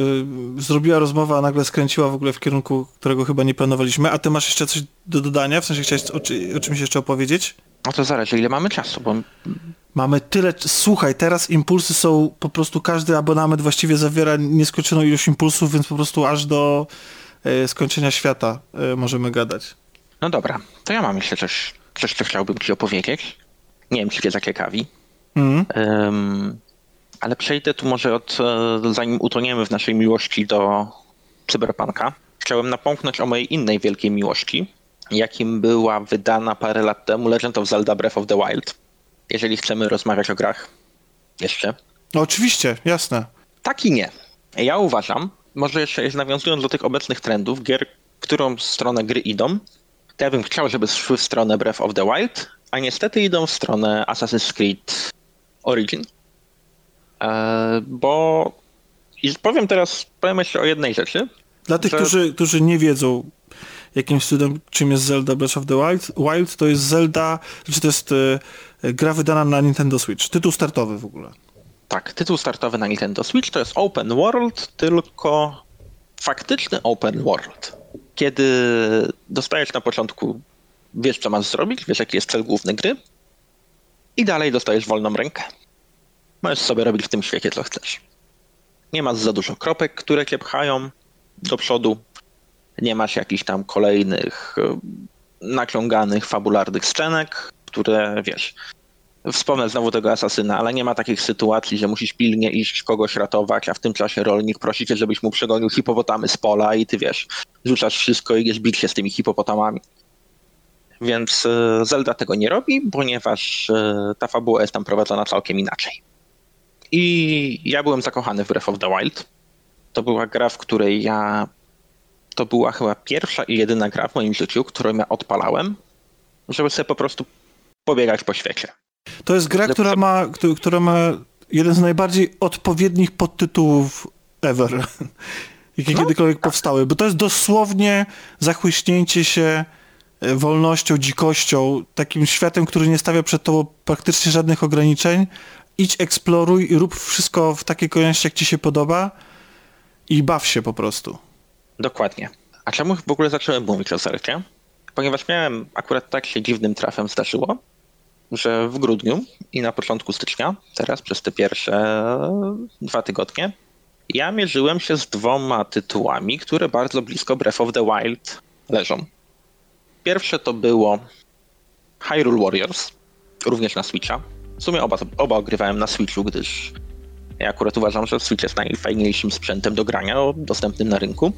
zrobiła rozmowa, a nagle skręciła w ogóle w kierunku, którego chyba nie planowaliśmy. A ty masz jeszcze coś do dodania? W sensie chciałeś o czymś jeszcze opowiedzieć? No to zależy, ile mamy czasu, bo Mamy tyle... Słuchaj, teraz impulsy są po prostu... Każdy abonament właściwie zawiera nieskończoną ilość impulsów, więc po prostu aż do y, skończenia świata y, możemy gadać. No dobra, to ja mam jeszcze coś, coś co chciałbym ci opowiedzieć. Nie wiem, czy cię zaciekawi. Mm. Ym, ale przejdę tu może od, e, zanim utoniemy w naszej miłości do cyberpunka. Chciałem napomknąć o mojej innej wielkiej miłości, jakim była wydana parę lat temu Legend of Zelda Breath of the Wild. Jeżeli chcemy rozmawiać o grach jeszcze. No oczywiście, jasne. Tak i nie. Ja uważam, może jeszcze nawiązując do tych obecnych trendów, gier, którą stronę gry idą, to ja bym chciał, żeby szły w stronę Breath of the Wild, a niestety idą w stronę Assassin's Creed Origin. Eee, bo i powiem teraz, powiem jeszcze o jednej rzeczy. Dla tych, że- którzy, którzy nie wiedzą jakimś cudem, czym jest Zelda Breath of the Wild, Wild to jest Zelda, znaczy to jest e, gra wydana na Nintendo Switch. Tytuł startowy w ogóle. Tak, tytuł startowy na Nintendo Switch to jest Open World, tylko faktyczny Open World. Kiedy dostajesz na początku, wiesz co masz zrobić, wiesz jaki jest cel główny gry i dalej dostajesz wolną rękę. Możesz sobie robić w tym świecie co chcesz. Nie masz za dużo kropek, które cię pchają do przodu. Nie masz jakichś tam kolejnych e, naciąganych, fabularnych scenek, które wiesz, Wspomnę znowu tego asasyna, ale nie ma takich sytuacji, że musisz pilnie iść kogoś ratować, a w tym czasie rolnik prosi cię, żebyś mu przegonił hipopotamy z pola i ty wiesz, rzucasz wszystko i idziesz bić się z tymi hipopotamami. Więc e, Zelda tego nie robi, ponieważ e, ta fabuła jest tam prowadzona całkiem inaczej. I ja byłem zakochany w Breath of the Wild. To była gra, w której ja... To była chyba pierwsza i jedyna gra w moim życiu, którą ja odpalałem, żeby sobie po prostu pobiegać po świecie. To jest gra, która ma, któ- która ma jeden z najbardziej odpowiednich podtytułów ever, <laughs> jakie No, kiedykolwiek powstały, bo to jest dosłownie zachłyśnięcie się e, wolnością, dzikością, takim światem, który nie stawia przed tobą praktycznie żadnych ograniczeń. Idź, eksploruj i rób wszystko w takiej kolejności, jak ci się podoba i baw się po prostu. Dokładnie. A czemu w ogóle zacząłem mówić o Zeldzie? Ponieważ miałem akurat tak się dziwnym trafem zdarzyło, że w grudniu i na początku stycznia, teraz przez te pierwsze dwa tygodnie, ja mierzyłem się z dwoma tytułami, które bardzo blisko Breath of the Wild leżą. Pierwsze to było Hyrule Warriors, również na Switcha. W sumie oba, oba ogrywałem na Switchu, gdyż ja akurat uważam, że Switch jest najfajniejszym sprzętem do grania dostępnym na rynku.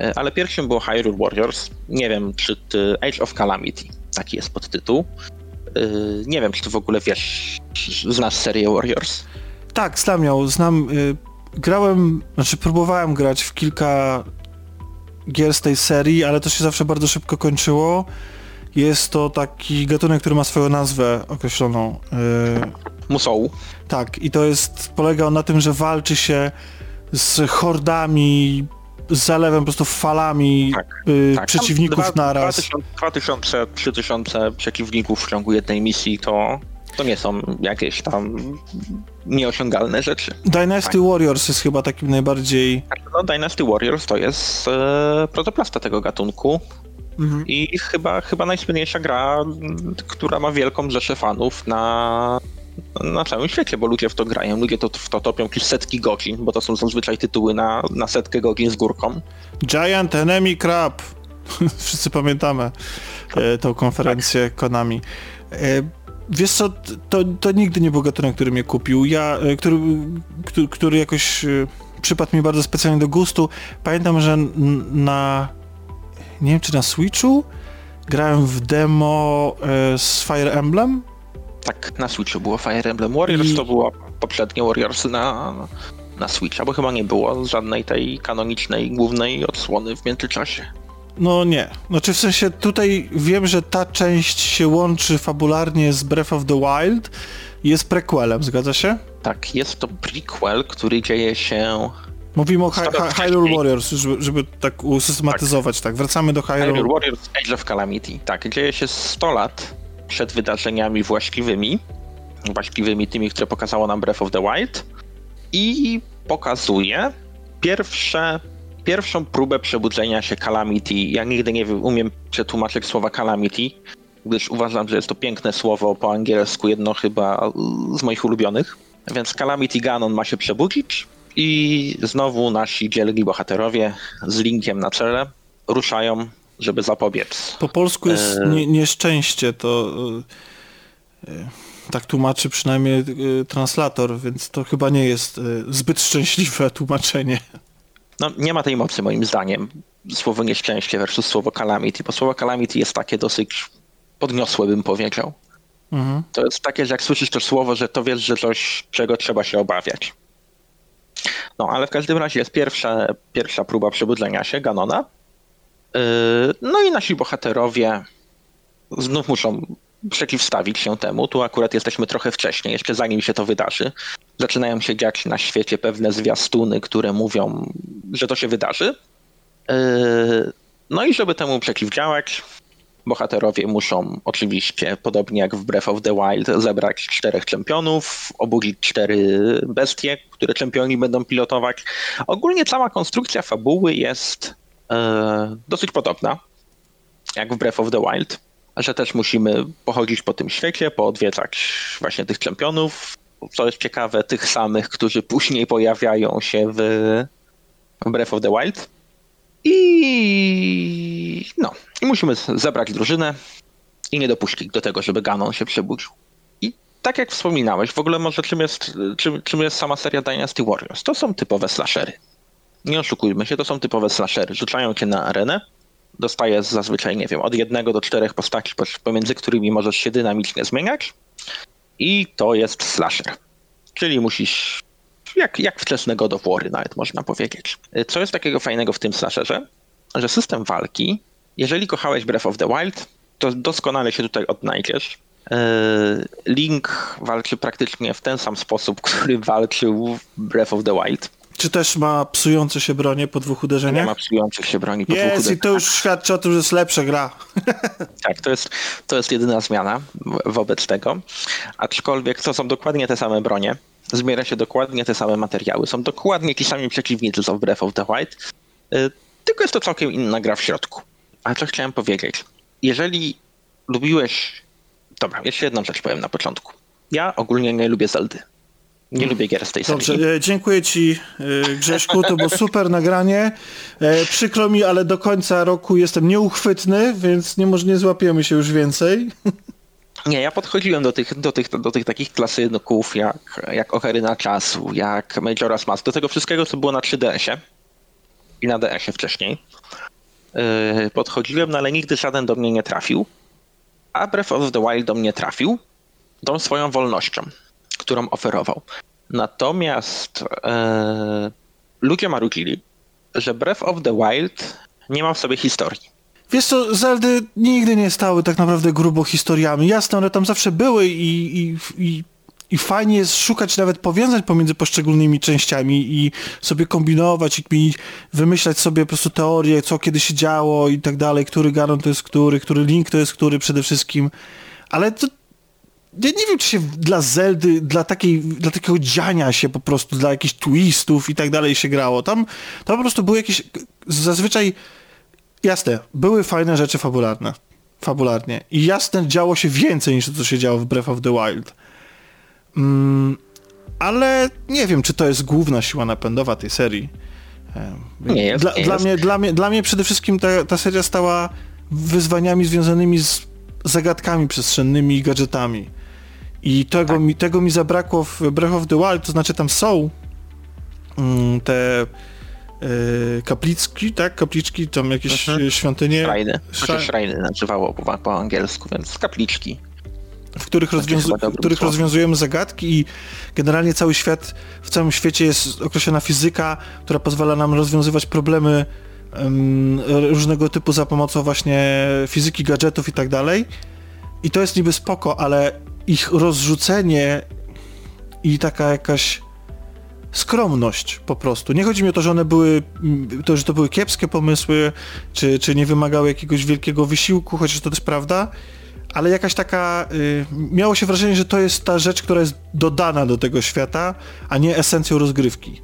E, Ale pierwszym było Hyrule Warriors. Nie wiem, czy ty Age of Calamity, taki jest podtytuł. E, Nie wiem, czy ty w ogóle wiesz, znasz serię Warriors? Tak, znam ją, znam. Y, grałem, znaczy próbowałem grać w kilka gier z tej serii, ale to się zawsze bardzo szybko kończyło. Jest to taki gatunek, który ma swoją nazwę określoną. Y, Musou. tak, i to jest, polega on na tym, że walczy się z hordami, z zalewem, po prostu falami Tak, y, Tak, przeciwników tam naraz. 2000, 3000 przeciwników w ciągu jednej misji to, to nie są jakieś tam nieosiągalne rzeczy. Dynasty Warriors jest chyba takim najbardziej... No, Dynasty Warriors to jest e, protoplasta tego gatunku Mhm. i chyba, chyba najsłynniejsza gra, która ma wielką rzeszę fanów na, na całym świecie, bo ludzie w to grają, ludzie to, w to topią jakieś setki godzin, bo to są zazwyczaj tytuły na, na setkę godzin z górką. Giant Enemy Crab. <laughs> Wszyscy pamiętamy e, tą konferencję Konami. E, wiesz co, to, to nigdy nie był gatunek, który mnie kupił. Ja, e, który, który, który jakoś e, przypadł mi bardzo specjalnie do gustu. Pamiętam, że na nie wiem czy na Switchu grałem w demo e, z Fire Emblem. Tak, na Switchu było Fire Emblem Warriors, I- to było poprzednie Warriors na, na Switcha, bo chyba nie było żadnej tej kanonicznej, głównej odsłony w międzyczasie. No nie. Znaczy w sensie tutaj wiem, że ta część się łączy fabularnie z Breath of the Wild i jest prequelem, zgadza się? Tak, jest to prequel, który dzieje się Mówimy o. Hyrule Warriors, żeby, żeby tak usystematyzować, tak. Wracamy do Hyrule. Hyrule Warriors Age of Calamity. Tak, dzieje się 100 lat przed wydarzeniami właściwymi, właściwymi tymi, które pokazało nam Breath of the Wild i pokazuje pierwsze, pierwszą próbę przebudzenia się Calamity. Ja nigdy nie umiem przetłumaczyć słowa Calamity, gdyż uważam, że jest to piękne słowo po angielsku, jedno chyba z moich ulubionych. Więc Calamity Ganon ma się przebudzić i znowu nasi dzielni bohaterowie z linkiem na czele ruszają, żeby zapobiec. Po polsku jest e... nie, nieszczęście, to e, tak tłumaczy przynajmniej e, translator, więc to chyba nie jest e, zbyt szczęśliwe <laughs> tłumaczenie. No, nie ma tej mocy moim zdaniem. Słowo nieszczęście versus słowo calamity, bo słowo calamity jest takie dosyć podniosłe, bym powiedział. Mhm. To jest takie, że jak słyszysz to słowo, że to wiesz, że coś, czego trzeba się obawiać. No, ale w każdym razie jest pierwsza, pierwsza próba przebudzenia się Ganona. Yy, no i nasi bohaterowie znów muszą przeciwstawić się temu. Tu akurat jesteśmy trochę wcześniej, jeszcze zanim się to wydarzy. Zaczynają się dziać na świecie pewne zwiastuny, które mówią, że to się wydarzy. Yy, no i żeby temu przeciwdziałać, Bohaterowie muszą oczywiście, podobnie jak w Breath of the Wild, zebrać czterech czempionów, obudzić cztery bestie, które czempioni będą pilotować. Ogólnie cała konstrukcja fabuły jest e, dosyć podobna, jak w Breath of the Wild, że też musimy pochodzić po tym świecie, poodwiedzać właśnie tych czempionów, co jest ciekawe, tych samych, którzy później pojawiają się w Breath of the Wild. I no, i musimy zebrać drużynę i nie dopuścić do tego, żeby Ganon się przebudził. I tak jak wspominałeś, w ogóle może czym jest, czym, czym jest sama seria Dynasty Warriors? To są typowe slashery. Nie oszukujmy się, to są typowe slashery. Rzucają cię na arenę, dostajesz zazwyczaj, nie wiem, od jednego do czterech postaci, pomiędzy którymi możesz się dynamicznie zmieniać i to jest slasher. Czyli musisz jak, jak wczesne God of War nawet można powiedzieć. Co jest takiego fajnego w tym slasherze? Że system walki, jeżeli kochałeś Breath of the Wild, to doskonale się tutaj odnajdziesz. E, Link walczy praktycznie w ten sam sposób, <laughs> który walczył w Breath of the Wild. Czy też ma psujące się bronie po dwóch uderzeniach? Nie ma psujących się broni po dwóch uderzeniach. i to już świadczy o tym, że jest lepsza gra. <laughs> tak, to jest, to jest jedyna zmiana wobec tego. Aczkolwiek to są dokładnie te same bronie zbiera się dokładnie te same materiały. Są dokładnie ci sami przeciwnicy co w Breath of the Wild, y, tylko jest to całkiem inna gra w środku. Ale co chciałem powiedzieć? Jeżeli lubiłeś... Dobra, jeszcze jedną rzecz powiem na początku. Ja ogólnie nie lubię Zeldy. Nie hmm. lubię gier z tej Dobrze, serii. dziękuję ci e, Grześku, to było super nagranie. E, przykro mi, ale do końca roku jestem nieuchwytny, więc nie, może nie złapiemy się już więcej. Nie, ja podchodziłem do tych, do tych, do tych takich klasyków jak, jak Ocarina Czasu, jak Majora's Mask, do tego wszystkiego, co było na 3DS-ie i na DS-ie wcześniej. Yy, podchodziłem, no ale nigdy żaden do mnie nie trafił. A Breath of the Wild do mnie trafił tą swoją wolnością, którą oferował. Natomiast yy, ludzie marudzili, że Breath of the Wild nie ma w sobie historii. Wiesz co, Zeldy nigdy nie stały tak naprawdę grubo historiami. Jasne, one tam zawsze były i, i, i, i fajnie jest szukać nawet powiązań pomiędzy poszczególnymi częściami i sobie kombinować i wymyślać sobie po prostu teorię, co kiedy się działo i tak dalej, który Ganon to jest który, który Link to jest który przede wszystkim. Ale to ja nie wiem, czy się dla Zeldy, dla, takiej, dla takiego dziania się po prostu, dla jakichś twistów i tak dalej się grało. Tam, tam po prostu były jakieś zazwyczaj jasne, były fajne rzeczy fabularne. Fabularnie. I jasne, działo się więcej niż to, co się działo w Breath of the Wild. Mm, ale nie wiem, czy to jest główna siła napędowa tej serii. Nie jest, dla, nie dla jest. Mnie, dla, mnie, dla mnie przede wszystkim ta, ta seria stała wyzwaniami związanymi z zagadkami przestrzennymi i gadżetami. I tego, tak. mi, tego mi zabrakło w Breath of the Wild, to znaczy tam są mm, te kaplicki, tak? Kapliczki, tam jakieś mhm. świątynie. Shriny. Chociaż shriny nazywało po, po angielsku, więc kapliczki. W których, rozwiązu w których rozwiązujemy zagadki i generalnie cały świat, w całym świecie jest określona fizyka, która pozwala nam rozwiązywać problemy um, różnego typu za pomocą właśnie fizyki, gadżetów i tak dalej. I to jest niby spoko, ale ich rozrzucenie i taka jakaś skromność po prostu. Nie chodzi mi o to, że one były, to, że to były kiepskie pomysły, czy, czy nie wymagały jakiegoś wielkiego wysiłku, chociaż to też prawda, ale jakaś taka, y, miało się wrażenie, że to jest ta rzecz, która jest dodana do tego świata, a nie esencją rozgrywki.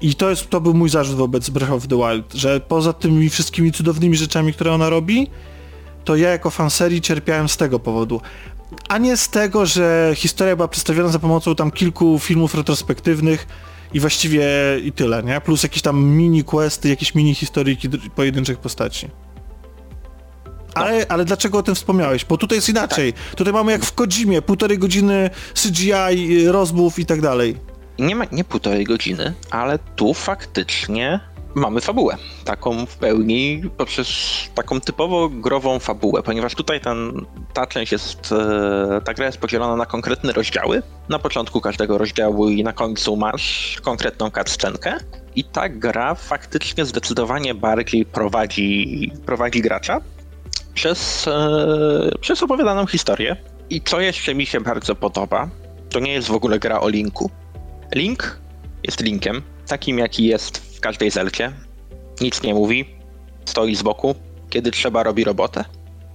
I to, jest, to był mój zarzut wobec Breath of the Wild, że poza tymi wszystkimi cudownymi rzeczami, które ona robi, to ja jako fan serii cierpiałem z tego powodu. A nie z tego, że historia była przedstawiona za pomocą tam kilku filmów retrospektywnych i właściwie i tyle, nie? Plus jakieś tam mini questy, jakieś mini historyjki pojedynczych postaci. Ale, no. ale dlaczego o tym wspomniałeś? Bo tutaj jest inaczej. Tak. Tutaj mamy jak w Kodzimie, półtorej godziny CGI, rozmów i tak dalej. Nie ma nie półtorej godziny, ale tu faktycznie mamy fabułę. Taką w pełni, poprzez taką typowo grową fabułę, ponieważ tutaj ten, ta część jest, e, ta gra jest podzielona na konkretne rozdziały. Na początku każdego rozdziału i na końcu masz konkretną cutscenkę. I ta gra faktycznie zdecydowanie bardziej prowadzi, prowadzi gracza przez, e, przez opowiadaną historię. I co jeszcze mi się bardzo podoba, to nie jest w ogóle gra o Linku. Link jest Linkiem, takim jaki jest każdej zelcie. Nic nie mówi, stoi z boku, kiedy trzeba robi robotę.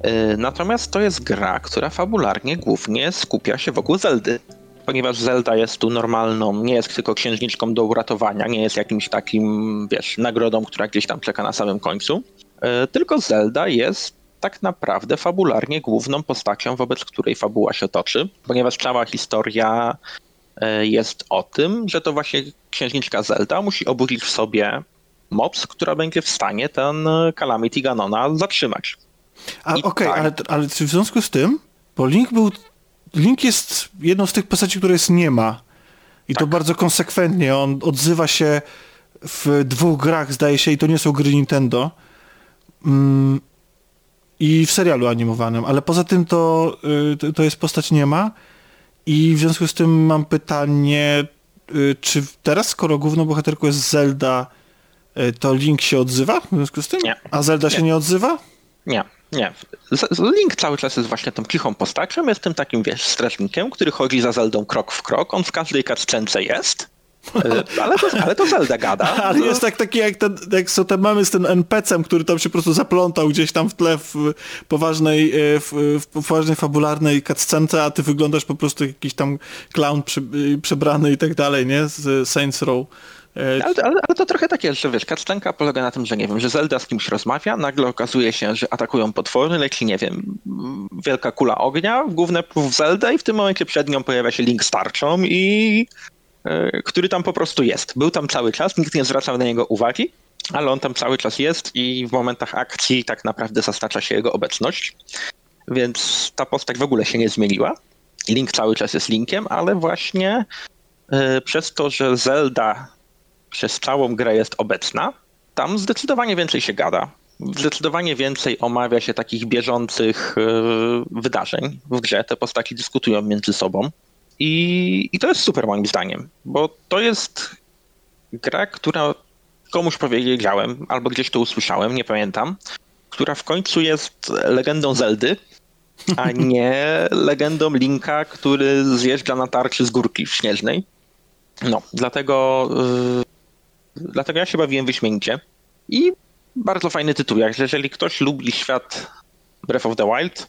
E, natomiast to jest gra, która fabularnie głównie skupia się wokół Zeldy. Ponieważ Zelda jest tu normalną, nie jest tylko księżniczką do uratowania, nie jest jakimś takim, wiesz, nagrodą, która gdzieś tam czeka na samym końcu. E, tylko Zelda jest tak naprawdę fabularnie główną postacią, wobec której fabuła się toczy, ponieważ cała historia e, jest o tym, że to właśnie księżniczka Zelda musi obudzić w sobie moc, która będzie w stanie ten Calamity Ganona zatrzymać. Okej, okay, tak... ale, ale w związku z tym, bo Link był Link jest jedną z tych postaci, które jest nie ma. I tak. to bardzo konsekwentnie. On odzywa się w dwóch grach, zdaje się, i to nie są gry Nintendo. Mm, i w serialu animowanym, ale poza tym to, y, to jest postać nie ma i w związku z tym mam pytanie, czy teraz, skoro główną bohaterką jest Zelda, y, to Link się odzywa w związku z tym? Nie. A Zelda nie. się nie odzywa? Nie, nie. Link cały czas jest właśnie tą cichą postacią, jest tym takim, wiesz, strażnikiem, który chodzi za Zeldą krok w krok, on w każdej cutscence jest, ale to, ale to Zelda gada. <laughs> Ale jest tak taki, jak, ten, jak są te mamy z tym NPC-em, który tam się po prostu zaplątał gdzieś tam w tle w poważnej, e, w, w poważnej fabularnej cutscence, a ty wyglądasz po prostu jak jakiś tam clown przy, e, przebrany i tak dalej, nie? Z Saints Row. Ale, ale, ale, to trochę takie, że wiesz, cutscenka polega na tym, że nie wiem, że Zelda z kimś rozmawia, nagle okazuje się, że atakują potwory, leci, nie wiem, wielka kula ognia, główne w Zelda i w tym momencie przed nią pojawia się Link z tarczą i E, który tam po prostu jest. Był tam cały czas, nikt nie zwracał na niego uwagi, ale on tam cały czas jest i w momentach akcji tak naprawdę zaznacza się jego obecność. Więc ta postać w ogóle się nie zmieniła. Link cały czas jest Linkiem, ale właśnie e, przez to, że Zelda przez całą grę jest obecna, tam zdecydowanie więcej się gada. Zdecydowanie więcej omawia się takich bieżących e, wydarzeń w grze. Te postaci dyskutują między sobą. I, I to jest super moim zdaniem, bo to jest gra, która komuś powiedziałem, albo gdzieś to usłyszałem, nie pamiętam, która w końcu jest legendą Zeldy, a <laughs> nie legendą Linka, który zjeżdża na tarczy z górki śnieżnej. No, dlatego, yy, dlatego ja się bawiłem wyśmienicie. I bardzo fajny tytuł. Jeżeli ktoś lubi świat Breath of the Wild,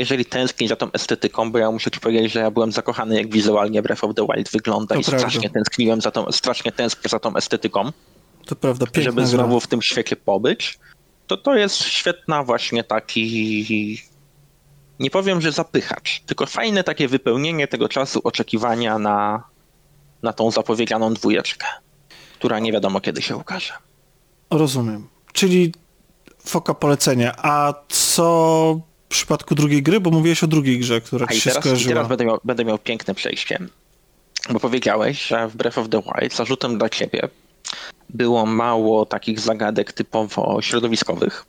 jeżeli tęskni za tą estetyką, bo ja muszę ci powiedzieć, że ja byłem zakochany, jak wizualnie Breath of the Wild wygląda to i prawda. strasznie tęskniłem za tą, strasznie tęsknię za tą estetyką. To prawda, Żeby znowu w tym świecie pobyć, to to jest świetna właśnie taki nie powiem, że zapychacz, tylko fajne takie wypełnienie tego czasu oczekiwania na, na tą zapowiedzianą dwójeczkę, która nie wiadomo kiedy się ukaże. Rozumiem. Czyli foka polecenia. A co przypadku drugiej gry? Bo mówiłeś o drugiej grze, która ci się teraz, skojarzyła. teraz będę miał, będę miał piękne przejście. Bo powiedziałeś, że w Breath of the Wild zarzutem dla ciebie było mało takich zagadek typowo środowiskowych.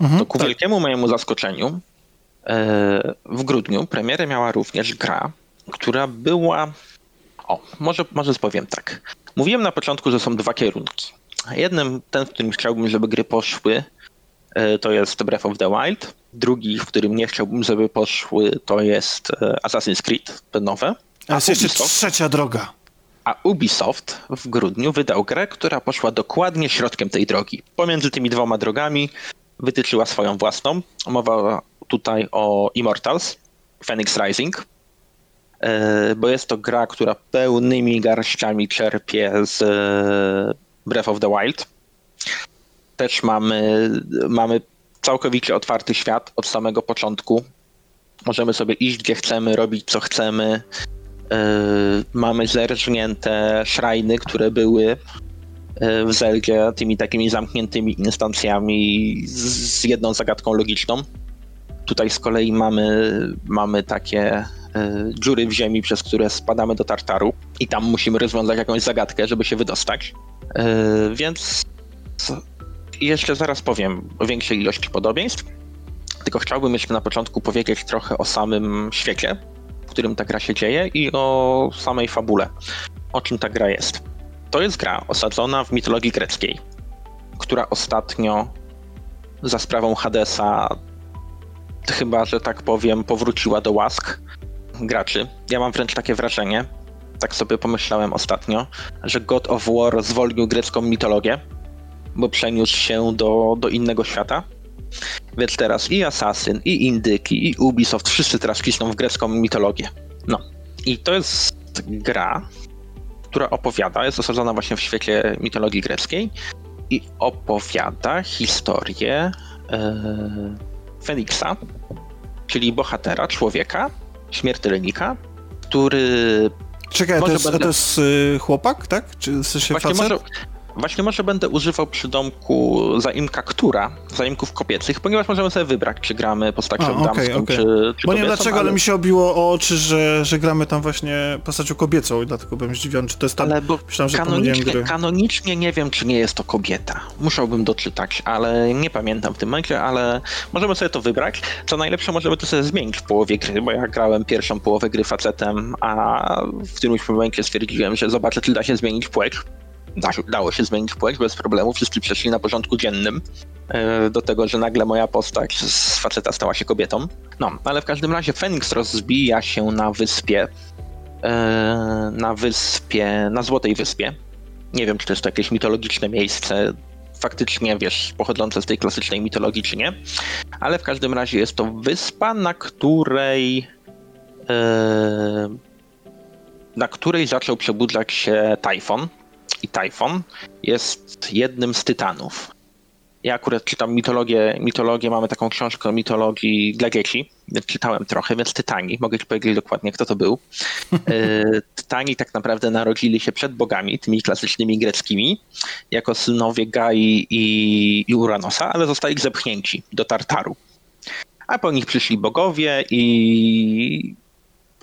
Mhm, to ku tak. wielkiemu mojemu zaskoczeniu e, w grudniu premierę miała również gra, która była... O, może, może powiem tak. Mówiłem na początku, że są dwa kierunki. Jednym, ten, w którym chciałbym, żeby gry poszły, to jest Breath of the Wild, Drugi, w którym nie chciałbym, żeby poszły, to jest e, Assassin's Creed, te nowe. A jest jeszcze trzecia droga. A Ubisoft w grudniu wydał grę, która poszła dokładnie środkiem tej drogi. Pomiędzy tymi dwoma drogami wytyczyła swoją własną. Mowa tutaj o Immortals, Phoenix Rising, e, bo jest to gra, która pełnymi garściami czerpie z e, Breath of the Wild. Też mamy, mamy całkowicie otwarty świat od samego początku. Możemy sobie iść gdzie chcemy, robić co chcemy. E, mamy zerżnięte szrajny, które były w Zeldzie tymi takimi zamkniętymi instancjami z jedną zagadką logiczną. Tutaj z kolei mamy, mamy takie e, dziury w ziemi, przez które spadamy do Tartaru i tam musimy rozwiązać jakąś zagadkę, żeby się wydostać. E, więc jeszcze zaraz powiem o większej ilości podobieństw, tylko chciałbym jeszcze na początku powiedzieć trochę o samym świecie, w którym ta gra się dzieje i o samej fabule, o czym ta gra jest. To jest gra osadzona w mitologii greckiej, która ostatnio za sprawą Hadesa chyba, że tak powiem, powróciła do łask graczy. Ja mam wręcz takie wrażenie, tak sobie pomyślałem ostatnio, że God of War zwolnił grecką mitologię, bo przeniósł się do, do innego świata. Więc teraz i Assassin, i Indyki, i Ubisoft, wszyscy teraz cisną w grecką mitologię. No. I to jest gra, która opowiada, jest osadzona właśnie w świecie mitologii greckiej i opowiada historię e, Feniksa, czyli bohatera, człowieka, śmiertelnika, który. Czekaj, to jest, będę... to jest y, chłopak, tak? Czy w sensie? Może, Właśnie może będę używał przydomku zaimka która, zaimków kobiecych, ponieważ możemy sobie wybrać, czy gramy postacią A, damską, okay. czy, czy Bo nie wiem dlaczego, ale... ale... mi się obiło o oczy, że, że gramy tam właśnie postacią kobiecą i dlatego byłem zdziwiony, czy to jest tam... Ale bo Myślałem, że kanonicznie, kanonicznie nie wiem, czy nie jest to kobieta. Musiałbym doczytać, ale nie pamiętam w tym momencie, ale możemy sobie to wybrać. Co najlepsze, możemy to sobie zmienić w połowie gry, bo ja grałem pierwszą połowę gry facetem, a w którymś momencie stwierdziłem, że zobaczę, czy da się zmienić płeć dało się zmienić płeć bez problemu. Wszyscy przeszli na porządku dziennym e, do tego, że nagle moja postać z faceta stała się kobietą. No, ale w każdym razie Feniks rozbija się na wyspie, e, na wyspie, na Złotej Wyspie. Nie wiem, czy to jest to jakieś mitologiczne miejsce, faktycznie, wiesz, pochodzące z tej klasycznej mitologii, czy nie. Ale w każdym razie jest to wyspa, na której e, na której zaczął przebudzać się tajfon, i Typhon jest jednym z tytanów. Ja akurat czytam mitologię, mitologię mamy taką książkę o mitologii dla dzieci, czytałem trochę, więc Tytani, mogę ci powiedzieć dokładnie, kto to był. E, tytani tak naprawdę narodzili się przed bogami, tymi klasycznymi greckimi, jako synowie Gai i, Uranosa, ale zostali zepchnięci do Tartaru. A po nich przyszli bogowie i,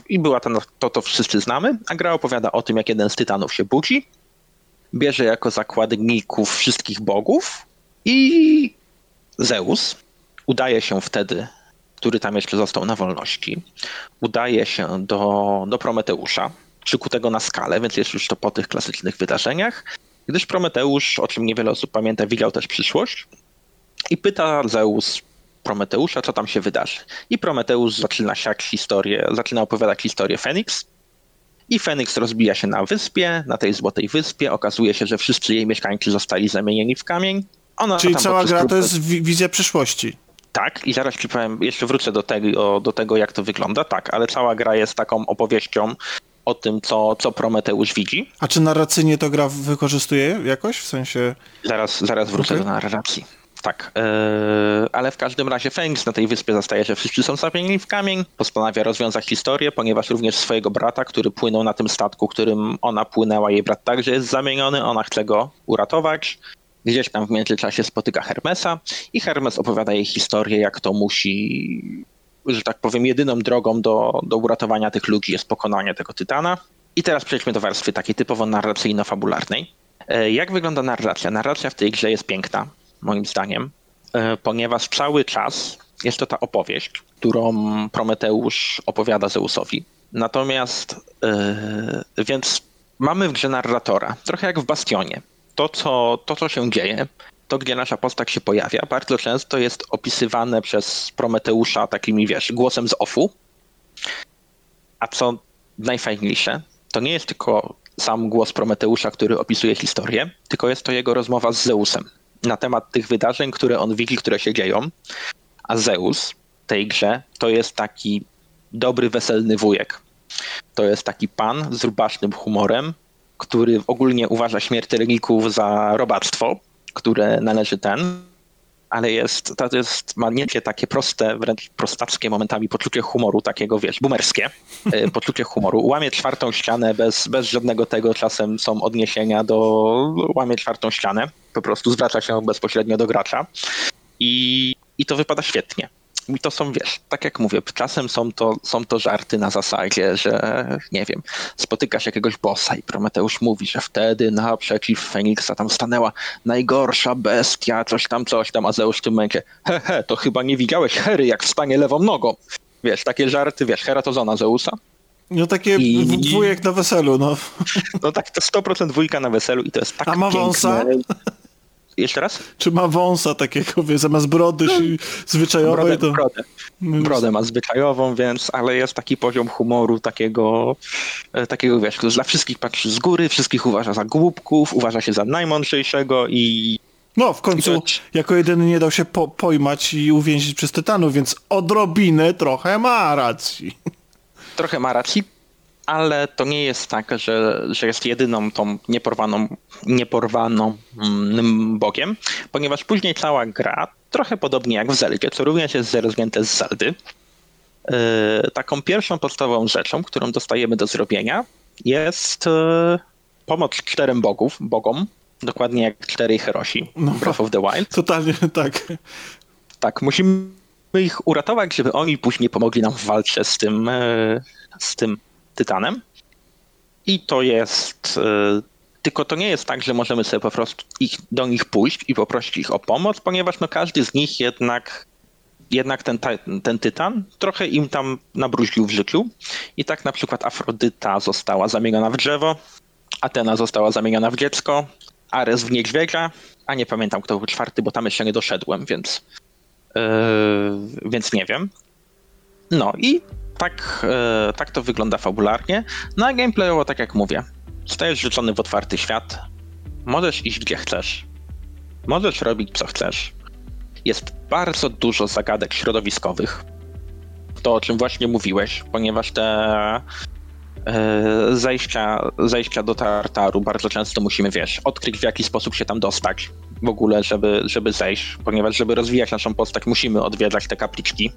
i była to, to, to wszyscy znamy, a gra opowiada o tym, jak jeden z tytanów się budzi bierze jako zakładników wszystkich bogów i Zeus udaje się wtedy, który tam jeszcze został na wolności, udaje się do, do Prometeusza, przykutego na skalę, więc jest już to po tych klasycznych wydarzeniach, gdyż Prometeusz, o czym niewiele osób pamięta, widział też przyszłość i pyta Zeus Prometeusza, co tam się wydarzy. I Prometeusz zaczyna siać historię, zaczyna opowiadać historię Feniks, i Feniks rozbija się na wyspie, na tej złotej wyspie. Okazuje się, że wszyscy jej mieszkańcy zostali zamienieni w kamień. Ona Czyli cała gra to jest wizja przyszłości. Tak, i zaraz ci powiem, jeszcze wrócę do tego, do tego, jak to wygląda. Tak, ale cała gra jest taką opowieścią o tym, co, co Prometeusz widzi. A czy narracyjnie to gra wykorzystuje jakoś? W sensie. Zaraz, zaraz wrócę okay. do narracji. Tak, yy, ale w każdym razie Fengs na tej wyspie zastaje, że wszyscy są zamienieni w kamień, postanawia rozwiązać historię, ponieważ również swojego brata, który płynął na tym statku, którym ona płynęła, jej brat także jest zamieniony, ona chce go uratować. Gdzieś tam w międzyczasie spotyka Hermesa i Hermes opowiada jej historię, jak to musi, że tak powiem, jedyną drogą do, do uratowania tych ludzi jest pokonanie tego tytana. I teraz przejdźmy do warstwy takiej typowo narracyjno-fabularnej. E, jak wygląda narracja? Narracja w tej grze jest piękna moim zdaniem, e, ponieważ cały czas jest to ta opowieść, którą Prometeusz opowiada Zeusowi. Natomiast, yy, więc mamy w grze narratora, trochę jak w Bastionie. To co, to, co się dzieje, to, gdzie nasza postać się pojawia, bardzo często jest opisywane przez Prometeusza takimi, wiesz, głosem z offu. A co najfajniejsze, to nie jest tylko sam głos Prometeusza, który opisuje historię, tylko jest to jego rozmowa z Zeusem na temat tych wydarzeń, które on widzi, które się dzieją. A Zeus w tej grze to jest taki dobry, weselny wujek. To jest taki pan z rubasznym humorem, który ogólnie uważa śmiertelników za robactwo, które należy ten, ale jest, to jest, ma niekie takie proste, wręcz prostackie momentami poczucie humoru, takiego wiesz, boomerskie <laughs> e, poczucie humoru. Łamie czwartą ścianę bez, bez żadnego tego, czasem są odniesienia do łamie czwartą ścianę, po prostu zwraca się bezpośrednio do gracza i, i to wypada świetnie. I to są, wiesz, tak jak mówię, czasem są to, są to żarty na zasadzie, że nie wiem, spotykasz jakiegoś bossa i Prometeusz mówi, że wtedy naprzeciw Feniksa tam stanęła najgorsza bestia, coś tam, coś tam, a Zeus w tym momencie, he, he, to chyba nie widziałeś Hery, jak wstanie lewą nogą. Wiesz, takie żarty, wiesz, Hera to żona Zeusa. No takie I... dwójek na weselu, no. No tak, to 100% dwójka na weselu i to jest tak A ma piękne. wąsa? Jeszcze raz? Czy ma wąsa takiego, wie, zamiast brody no, zwyczajowej? Brodę, to... brodę. brodę ma zwyczajową, więc, ale jest taki poziom humoru takiego, e, takiego wiesz, dla wszystkich patrzy z góry, wszystkich uważa za głupków, uważa się za najmądrzejszego i no, w końcu jako jedyny nie dał się po pojmać i uwięzić przez Tytanów, więc odrobinę trochę ma racji. Trochę ma racji, ale to nie jest tak, że, że jest jedyną tą nieporwaną, nieporwaną bogiem, ponieważ później cała gra, trochę podobnie jak w Zeldzie, co również jest rozwinięte z Zeldy, yy, taką pierwszą podstawową rzeczą, którą dostajemy do zrobienia jest yy, pomoc czterem bogów, bogom, dokładnie jak czterej Herosi, no, Breath of the Wild. Totalnie tak. Tak, musimy ich uratować, żeby oni później pomogli nam w walce z tym, yy, z tym Tytanem. I to jest. E, tylko to nie jest tak, że możemy sobie po prostu ich, do nich pójść i poprosić ich o pomoc, ponieważ no każdy z nich jednak, jednak ten, ten tytan trochę im tam nabruździł w życiu. I tak na przykład Afrodyta została zamieniona w drzewo, Atena została zamieniona w dziecko, Ares w niedźwiedzia, a nie pamiętam kto był czwarty, bo tam jeszcze nie doszedłem, więc, yy, więc nie wiem. No i tak, e, tak to wygląda fabularnie. No a gameplayowo, tak jak mówię, stajesz rzucony w otwarty świat, możesz iść gdzie chcesz, możesz robić co chcesz. Jest bardzo dużo zagadek środowiskowych. To, o czym właśnie mówiłeś, ponieważ te e, do Tartaru bardzo często musimy, wiesz, odkryć w jaki sposób się tam dostać w ogóle, żeby, żeby zejść, ponieważ żeby rozwijać naszą postać musimy odwiedzać te kapliczki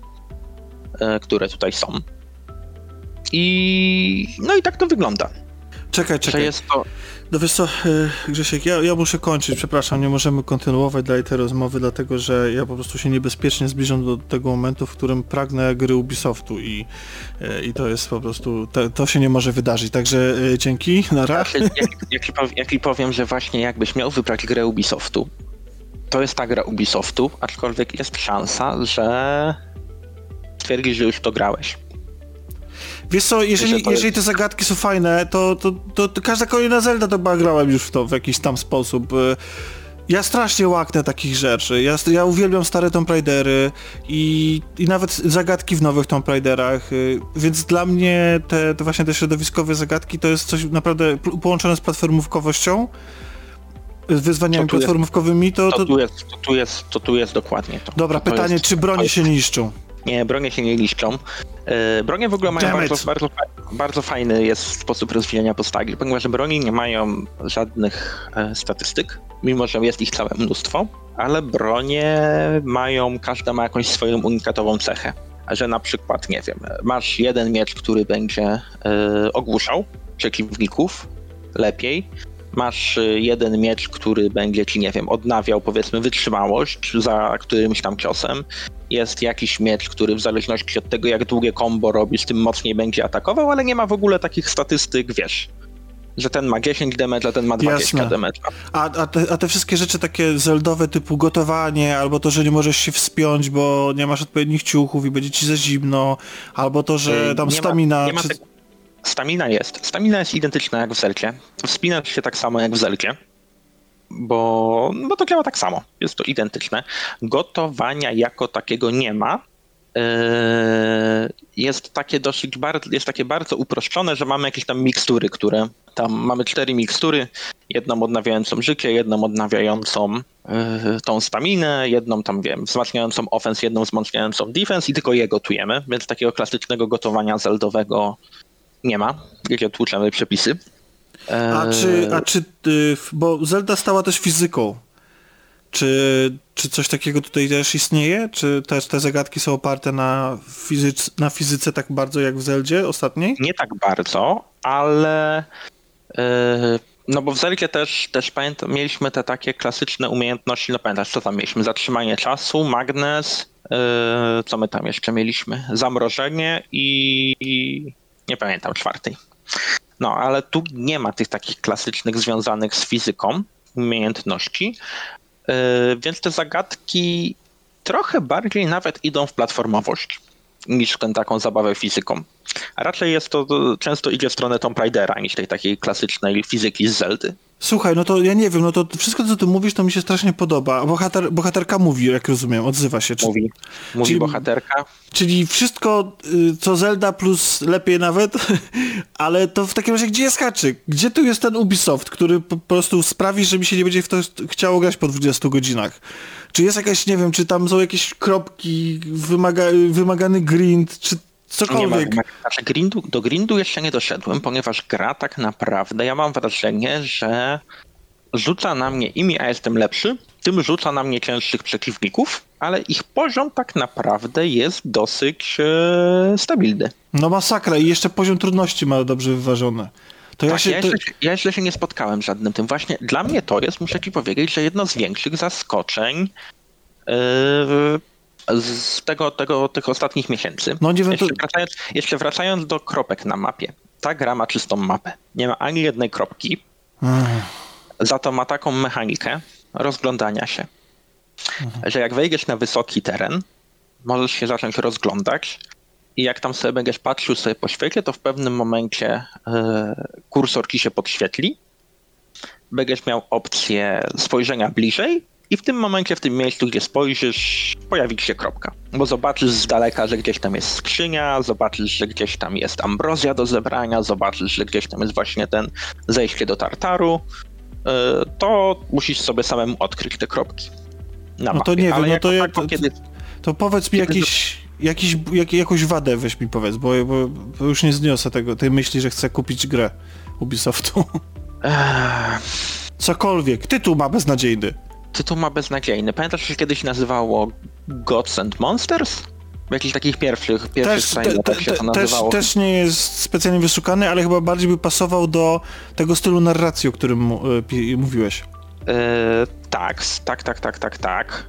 które tutaj są. I no i tak to wygląda. Czekaj, czekaj. jest to... No wiesz co, e, Grzesiek, ja, ja muszę kończyć, przepraszam, nie możemy kontynuować dalej tej rozmowy, dlatego że ja po prostu się niebezpiecznie zbliżam do tego momentu, w którym pragnę gry Ubisoftu i, e, i to jest po prostu, to, to się nie może wydarzyć, także dzięki, na raz. Jak, jak, jak powiem, że właśnie jakbyś miał wybrać grę Ubisoftu, to jest ta gra Ubisoftu, aczkolwiek jest szansa, że stwierdzić, że już to grałeś. Wiesz co, jeżeli, jeżeli te zagadki są fajne, to, to, to, to każda kolejna Zelda to chyba grałem już w to w jakiś tam sposób. Y, ja strasznie łaknę takich rzeczy. Ja, ja uwielbiam stare Tomb Raidery i, i nawet zagadki w nowych Tomb Raiderach, y, więc dla mnie te, te właśnie te środowiskowe zagadki to jest coś naprawdę połączone z platformówkowością, z wyzwaniami platformówkowymi, to, to... To, tu jest, to, tu jest, to tu jest dokładnie to. Dobra, to pytanie, jest, czy bronie się niszczą? Nie, bronie się nie niszczą. E, bronie w ogóle mają bardzo, bardzo, bardzo fajny jest sposób rozwijania postaci, ponieważ broni nie mają żadnych e, statystyk, mimo że jest ich całe mnóstwo, ale bronie mają, każda ma jakąś swoją unikatową cechę. Że na przykład, nie wiem, masz jeden miecz, który będzie e, ogłuszał przeciwników lepiej, masz jeden miecz, który będzie ci, nie wiem, odnawiał powiedzmy wytrzymałość za którymś tam ciosem, jest jakiś miecz, który w zależności od tego, jak długie combo robisz, tym mocniej będzie atakował, ale nie ma w ogóle takich statystyk, wiesz, że ten ma 10 damage, a ten ma 20 Jasne. damage. A, a, te, a te wszystkie rzeczy takie zeldowe typu gotowanie, albo to, że nie możesz się wspiąć, bo nie masz odpowiednich ciuchów i będzie ci za zimno, albo to, że tam nie stamina... Ma, nie ma czy... Stamina jest. Stamina jest identyczna jak w Zelcie. Wspinasz się tak samo jak w Zelcie bo, bo to działa tak samo. Jest to identyczne. Gotowania jako takiego nie ma, jest takie dosyć bardzo, jest takie bardzo uproszczone, że mamy jakieś tam mikstury, które tam mamy cztery mikstury, jedną odnawiającą życie, jedną odnawiającą yy, tą staminę, jedną tam wiem, wzmacniającą offense, jedną wzmacniającą defense i tylko je gotujemy, więc takiego klasycznego gotowania zeldowego nie ma, gdzie tłuczemy przepisy. A czy, a czy, y, bo Zelda stała też fizyką. Czy, czy coś takiego tutaj też istnieje? Czy też te zagadki są oparte na, fizyce, na fizyce tak bardzo jak w Zeldzie ostatniej? Nie tak bardzo, ale yy, no bo w Zeldzie też, też pamiętam, mieliśmy te takie klasyczne umiejętności, no pamiętasz co tam mieliśmy? Zatrzymanie czasu, magnes, yy, co my tam jeszcze mieliśmy? Zamrożenie i, i nie pamiętam czwartej. No, ale tu nie ma tych takich klasycznych związanych z fizyką umiejętności, yy, więc te zagadki trochę bardziej nawet idą w platformowość niż tę taką zabawę fizyką. A raczej jest to, często idzie w stronę Tomb Raidera niż tej takiej klasycznej fizyki z Zeldy. Słuchaj, no to ja nie wiem, no to wszystko co ty mówisz, to mi się strasznie podoba. Bohater, bohaterka mówi, jak rozumiem, odzywa się. Czy... Mówi, mówi czyli, bohaterka. Czyli wszystko, y, co Zelda plus lepiej nawet, <laughs> ale to w takim razie gdzie jest haczyk? Gdzie tu jest ten Ubisoft, który po prostu sprawi, że mi się nie będzie w to chciało grać po 20 godzinach? Czy jest jakaś, nie wiem, czy tam są jakieś kropki, wymaga, wymagany grind, czy cokolwiek. Nie ma, znaczy grindu, do grindu jeszcze nie doszedłem, ponieważ gra tak naprawdę, ja mam wrażenie, że rzuca na mnie, im ja jestem lepszy, tym rzuca na mnie cięższych przeciwników, ale ich poziom tak naprawdę jest dosyć e, stabilny. No masakra i jeszcze poziom trudności ma dobrze wyważony. To ja, tak, się, ja, jeszcze, ja jeszcze się nie spotkałem z żadnym tym. Właśnie dla mnie to jest, muszę ci powiedzieć, że jedno z większych zaskoczeń yy, z tego, tego, tych ostatnich miesięcy. No, nie wiem, jeszcze, wracając, jeszcze wracając do kropek na mapie. Ta gra ma czystą mapę. Nie ma ani jednej kropki. Za to ma taką mechanikę rozglądania się, że jak wejdziesz na wysoki teren, możesz się zacząć rozglądać i jak tam sobie będziesz patrzył sobie po świetle, to w pewnym momencie yy, kursor ci się podświetli. Będziesz miał opcję spojrzenia bliżej i w tym momencie, w tym miejscu, gdzie spojrzysz, pojawi się kropka. Bo zobaczysz z daleka, że gdzieś tam jest skrzynia, zobaczysz, że gdzieś tam jest ambrozja do zebrania, zobaczysz, że gdzieś tam jest właśnie ten zejście do tartaru. Yy, to musisz sobie samemu odkryć te kropki. Na no to nie wiem, no to, to, kiedy, to powiedz mi jakiś, jakiś, jak, jakąś wadę weź mi powiedz, bo, bo, bo, już nie zniosę tego, tej myśli, że chcę kupić grę Ubisoftu. Cokolwiek, tytuł ma beznadziejny tytuł ma beznadziejny. Pamiętasz, że się kiedyś nazywało Gods and Monsters? W jakichś takich pierwszych, pierwszych też, te, te, się to nazywało. Też, też, nie jest specjalnie wyszukany, ale chyba bardziej by pasował do tego stylu narracji, o którym y, mówiłeś. Yy, tak, tak, tak, tak, tak, tak.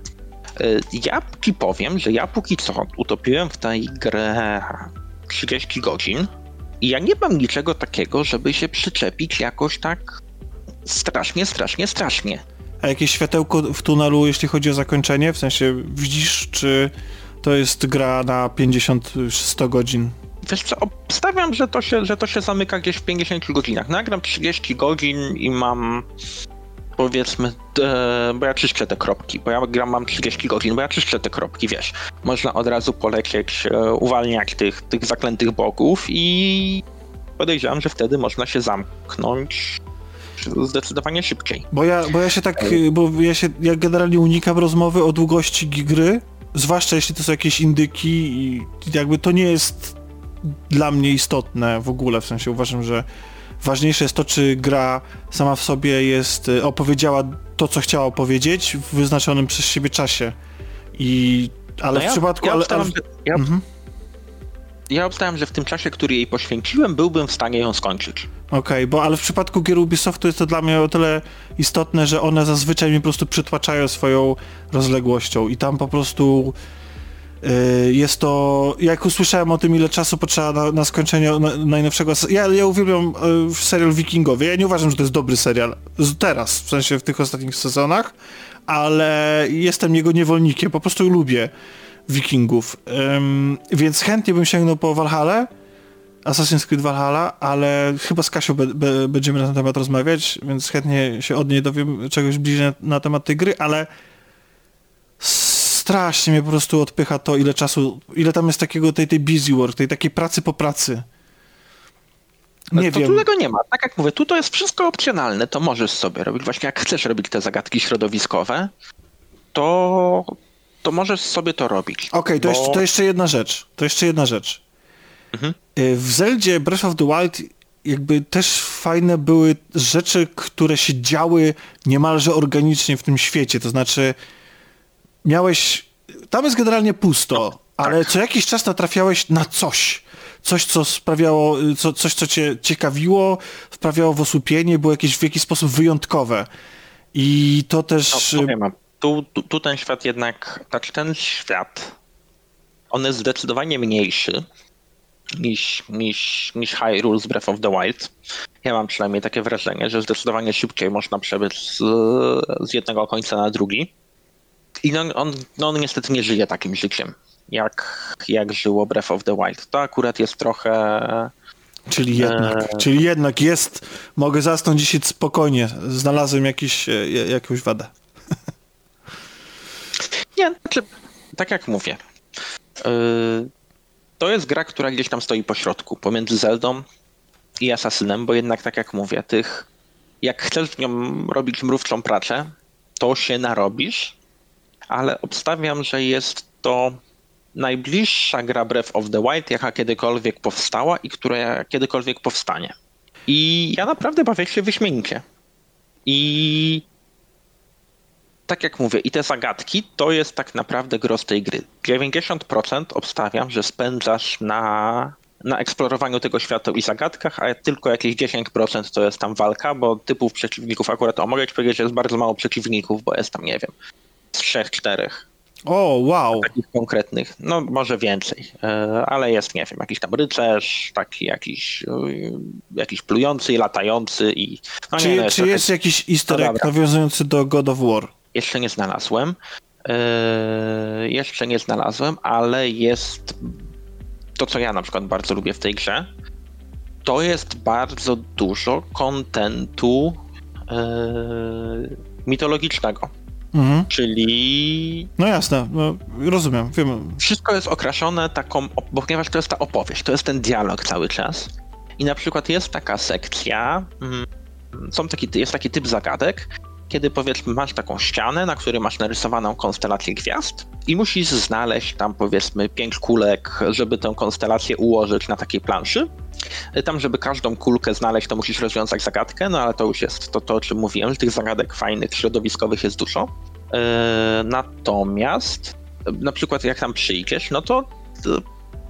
Yy, ja ci powiem, że ja póki co utopiłem w tej grę 30 godzin i ja nie mam niczego takiego, żeby się przyczepić jakoś tak strasznie, strasznie, strasznie. A jakieś światełko w tunelu, jeśli chodzi o zakończenie? W sensie widzisz, czy to jest gra na 50-100 godzin? Wiesz co, obstawiam, że to, się, że to się zamyka gdzieś w 50 godzinach. Nagram 30 godzin i mam powiedzmy, e, bo ja czyszczę te kropki, bo ja gram mam 30 godzin, bo ja czyszczę te kropki, wiesz. Można od razu polecieć, e, uwalniać tych, tych zaklętych bogów i podejrzewam, że wtedy można się zamknąć zdecydowanie szybciej. Bo ja, bo ja się tak, bo ja się, ja generalnie unikam rozmowy o długości gry, zwłaszcza jeśli to są jakieś indyki i jakby to nie jest dla mnie istotne w ogóle, w sensie uważam, że ważniejsze jest to, czy gra sama w sobie jest, e, opowiedziała to, co chciała opowiedzieć w wyznaczonym przez siebie czasie. I, ale no w ja, przypadku... Ja, ale, ale... Ja, mhm ja obstałem, że w tym czasie, który jej poświęciłem, byłbym w stanie ją skończyć. Okej, okay, bo ale w przypadku gier Ubisoftu jest to dla mnie o tyle istotne, że one zazwyczaj mnie po prostu przytłaczają swoją rozległością i tam po prostu yy, jest to, jak usłyszałem o tym, ile czasu potrzeba na, na skończenie na, najnowszego, ja, ja uwielbiam yy, serial Wikingowie, ja nie uważam, że to jest dobry serial, teraz, w sensie w tych ostatnich sezonach, ale jestem jego niewolnikiem, po prostu lubię wikingów. Um, więc chętnie bym sięgnął po Valhalla, Assassin's Creed Valhalla, ale chyba z Kasią be, be, będziemy na ten temat rozmawiać, więc chętnie się od niej dowiem czegoś bliżej na, na temat tej gry, ale strasznie mnie po prostu odpycha to, ile czasu, ile tam jest takiego tej, tej busy work, tej takiej pracy po pracy. Nie to wiem. tu tego nie ma. Tak jak mówię, tu to jest wszystko opcjonalne, to możesz sobie robić. Właśnie jak chcesz robić te zagadki środowiskowe, to, to możesz sobie to robić. Okej, okay, to, bo... jeszcze, to jeszcze jedna rzecz. To jeszcze jedna rzecz. Mhm. Y, w Zeldzie Breath of the Wild jakby też fajne były rzeczy, które się działy niemalże organicznie w tym świecie. To znaczy miałeś... Tam jest generalnie pusto, ale tak. co jakiś czas natrafiałeś na coś coś, co sprawiało, co, coś, co cię ciekawiło, wprawiało w osłupienie, było jakieś w jakiś sposób wyjątkowe. I to też... No, tu, tu, tu ten świat jednak, tak ten świat, on jest zdecydowanie mniejszy niż, niż, niż Hyrule z Breath of the Wild. Ja mam przynajmniej takie wrażenie, że zdecydowanie szybciej można przebyć z, z jednego końca na drugi. I no, on, no, on niestety nie żyje takim życiem jak, jak żyło Breath of the Wild. To akurat jest trochę... Czyli jednak, e... czyli jednak jest, mogę zasnąć dzisiaj spokojnie, znalazłem jakiś, e, jakąś wadę. Nie, znaczy, tak jak mówię, yy, to jest gra, która gdzieś tam stoi po środku, pomiędzy Zeldą i Asasynem, bo jednak tak jak mówię, tych, jak chcesz w nią robić mrówczą pracę, to się narobisz, ale obstawiam, że jest to najbliższa gra Breath of the Wild, jaka kiedykolwiek powstała i która kiedykolwiek powstanie. I ja naprawdę bawię się wyśmienicie. I tak jak mówię, i te zagadki to jest tak naprawdę gros tej gry. 90% obstawiam, że spędzasz na, na eksplorowaniu tego świata i zagadkach, a tylko jakieś 10% to jest tam walka, bo typów przeciwników akurat, o mogę ci powiedzieć, że jest bardzo mało przeciwników, bo jest tam, nie wiem, trzech, czterech. O, wow. Takich konkretnych, no może więcej, e, ale jest, nie wiem, jakiś tam rycerz, taki jakiś, e, jakiś plujący i latający i... No czy, nie, no jest czy jest jakiś easter egg no nawiązujący do God of War? Jeszcze nie znalazłem. Yy, jeszcze nie znalazłem, ale jest to, co ja na przykład bardzo lubię w tej grze, to jest bardzo dużo kontentu yy, mitologicznego Mhm. Czyli. No jasne, no, rozumiem, wiem. Wszystko jest okraszone taką, bo ponieważ to jest ta opowieść, to jest ten dialog cały czas. I na przykład jest taka sekcja, mm, są taki, jest taki typ zagadek, kiedy powiedzmy masz taką ścianę, na której masz narysowaną konstelację gwiazd i musisz znaleźć tam powiedzmy pięć kulek, żeby tę konstelację ułożyć na takiej planszy. Tam, żeby każdą kulkę znaleźć, to musisz rozwiązać zagadkę, no ale to już jest to, to o czym mówiłem, że tych zagadek fajnych, środowiskowych jest dużo. Yy, natomiast na przykład jak tam przyjdziesz, no to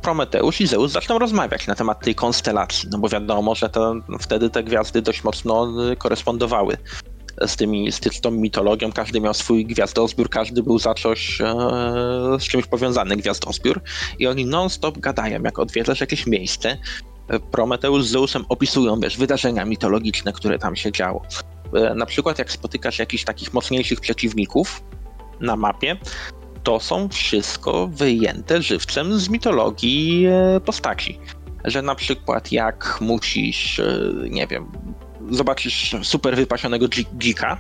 Prometeusz i Zeus zaczną rozmawiać na temat tej konstelacji, no bo wiadomo, że to, wtedy te gwiazdy dość mocno korespondowały z, tymi, z tą mitologią. Każdy miał swój gwiazdozbiór, każdy był za coś e, z czymś powiązany gwiazdozbiór i oni non-stop gadają, jak odwiedzasz jakieś miejsce, Prometeusz z Zeusem opisują, wiesz, wydarzenia mitologiczne, które tam się działo. E, na przykład jak spotykasz jakichś takich mocniejszych przeciwników na mapie, to są wszystko wyjęte żywcem z mitologii e, postaci. Że na przykład jak musisz, nie wiem, zobaczysz super wypasionego dzika,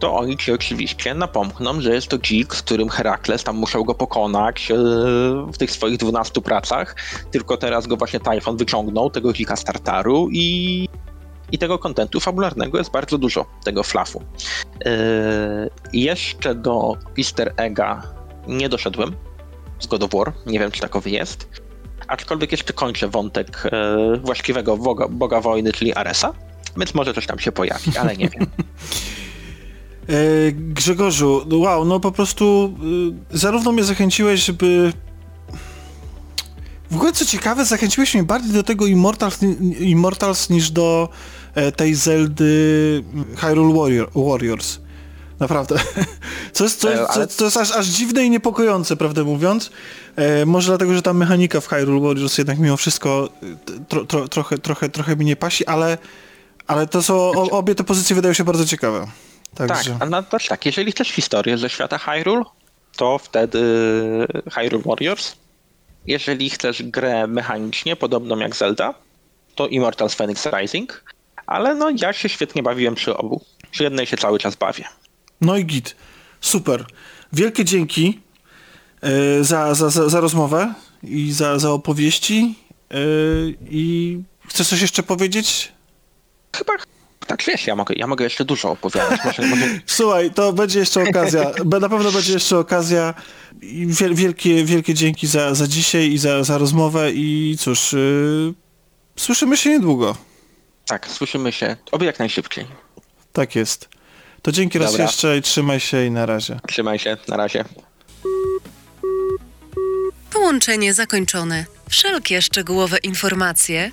to oni ci oczywiście napomkną, że jest to dzik, z którym Herakles tam musiał go pokonać e, w tych swoich 12 pracach, tylko teraz go właśnie Typhon wyciągnął, tego dzika z Tartaru i, i tego kontentu fabularnego jest bardzo dużo, tego flafu. Yy, jeszcze do easter egga nie doszedłem z God of War, nie wiem czy takowy jest, aczkolwiek jeszcze kończę wątek yy, właściwego boga, boga wojny, czyli Aresa, więc może coś tam się pojawi, ale nie wiem. <laughs> E, Grzegorzu, wow, no po prostu y, zarówno mnie zachęciłeś, żeby w ogóle co ciekawe, zachęciłeś mnie bardziej do tego Immortals, Immortals niż do e, tej Zeldy Hyrule Warrior, Warriors. Naprawdę. <laughs> Co jest, co jest, co, co jest aż, aż, dziwne i niepokojące, prawdę mówiąc. E, może dlatego, że ta mechanika w Hyrule Warriors jednak mimo wszystko tro, tro, trochę, trochę, trochę mi nie pasi, ale, ale to są, o, obie te pozycje wydają się bardzo ciekawe. Także. Tak, no to tak, jeżeli chcesz historię ze świata Hyrule, to wtedy Hyrule Warriors. Jeżeli chcesz grę mechanicznie, podobną jak Zelda, to Immortals Phoenix Rising. Ale no ja się świetnie bawiłem przy obu. Przy jednej się cały czas bawię. No i git. Super. Wielkie dzięki. e, za, za, za, za rozmowę i za, za opowieści. E, I chcesz coś jeszcze powiedzieć? Chyba tak wiesz, ja mogę, ja mogę jeszcze dużo opowiadać. Może, może... <laughs> Słuchaj, to będzie jeszcze okazja. Na pewno będzie jeszcze okazja. Wielkie, wielkie dzięki za, za dzisiaj i za, za rozmowę. I cóż, yy, słyszymy się niedługo. Tak, słyszymy się. Oby jak najszybciej. Tak jest. To dzięki raz Dobra. jeszcze i trzymaj się i na razie. Trzymaj się, na razie. Połączenie zakończone. Wszelkie szczegółowe informacje,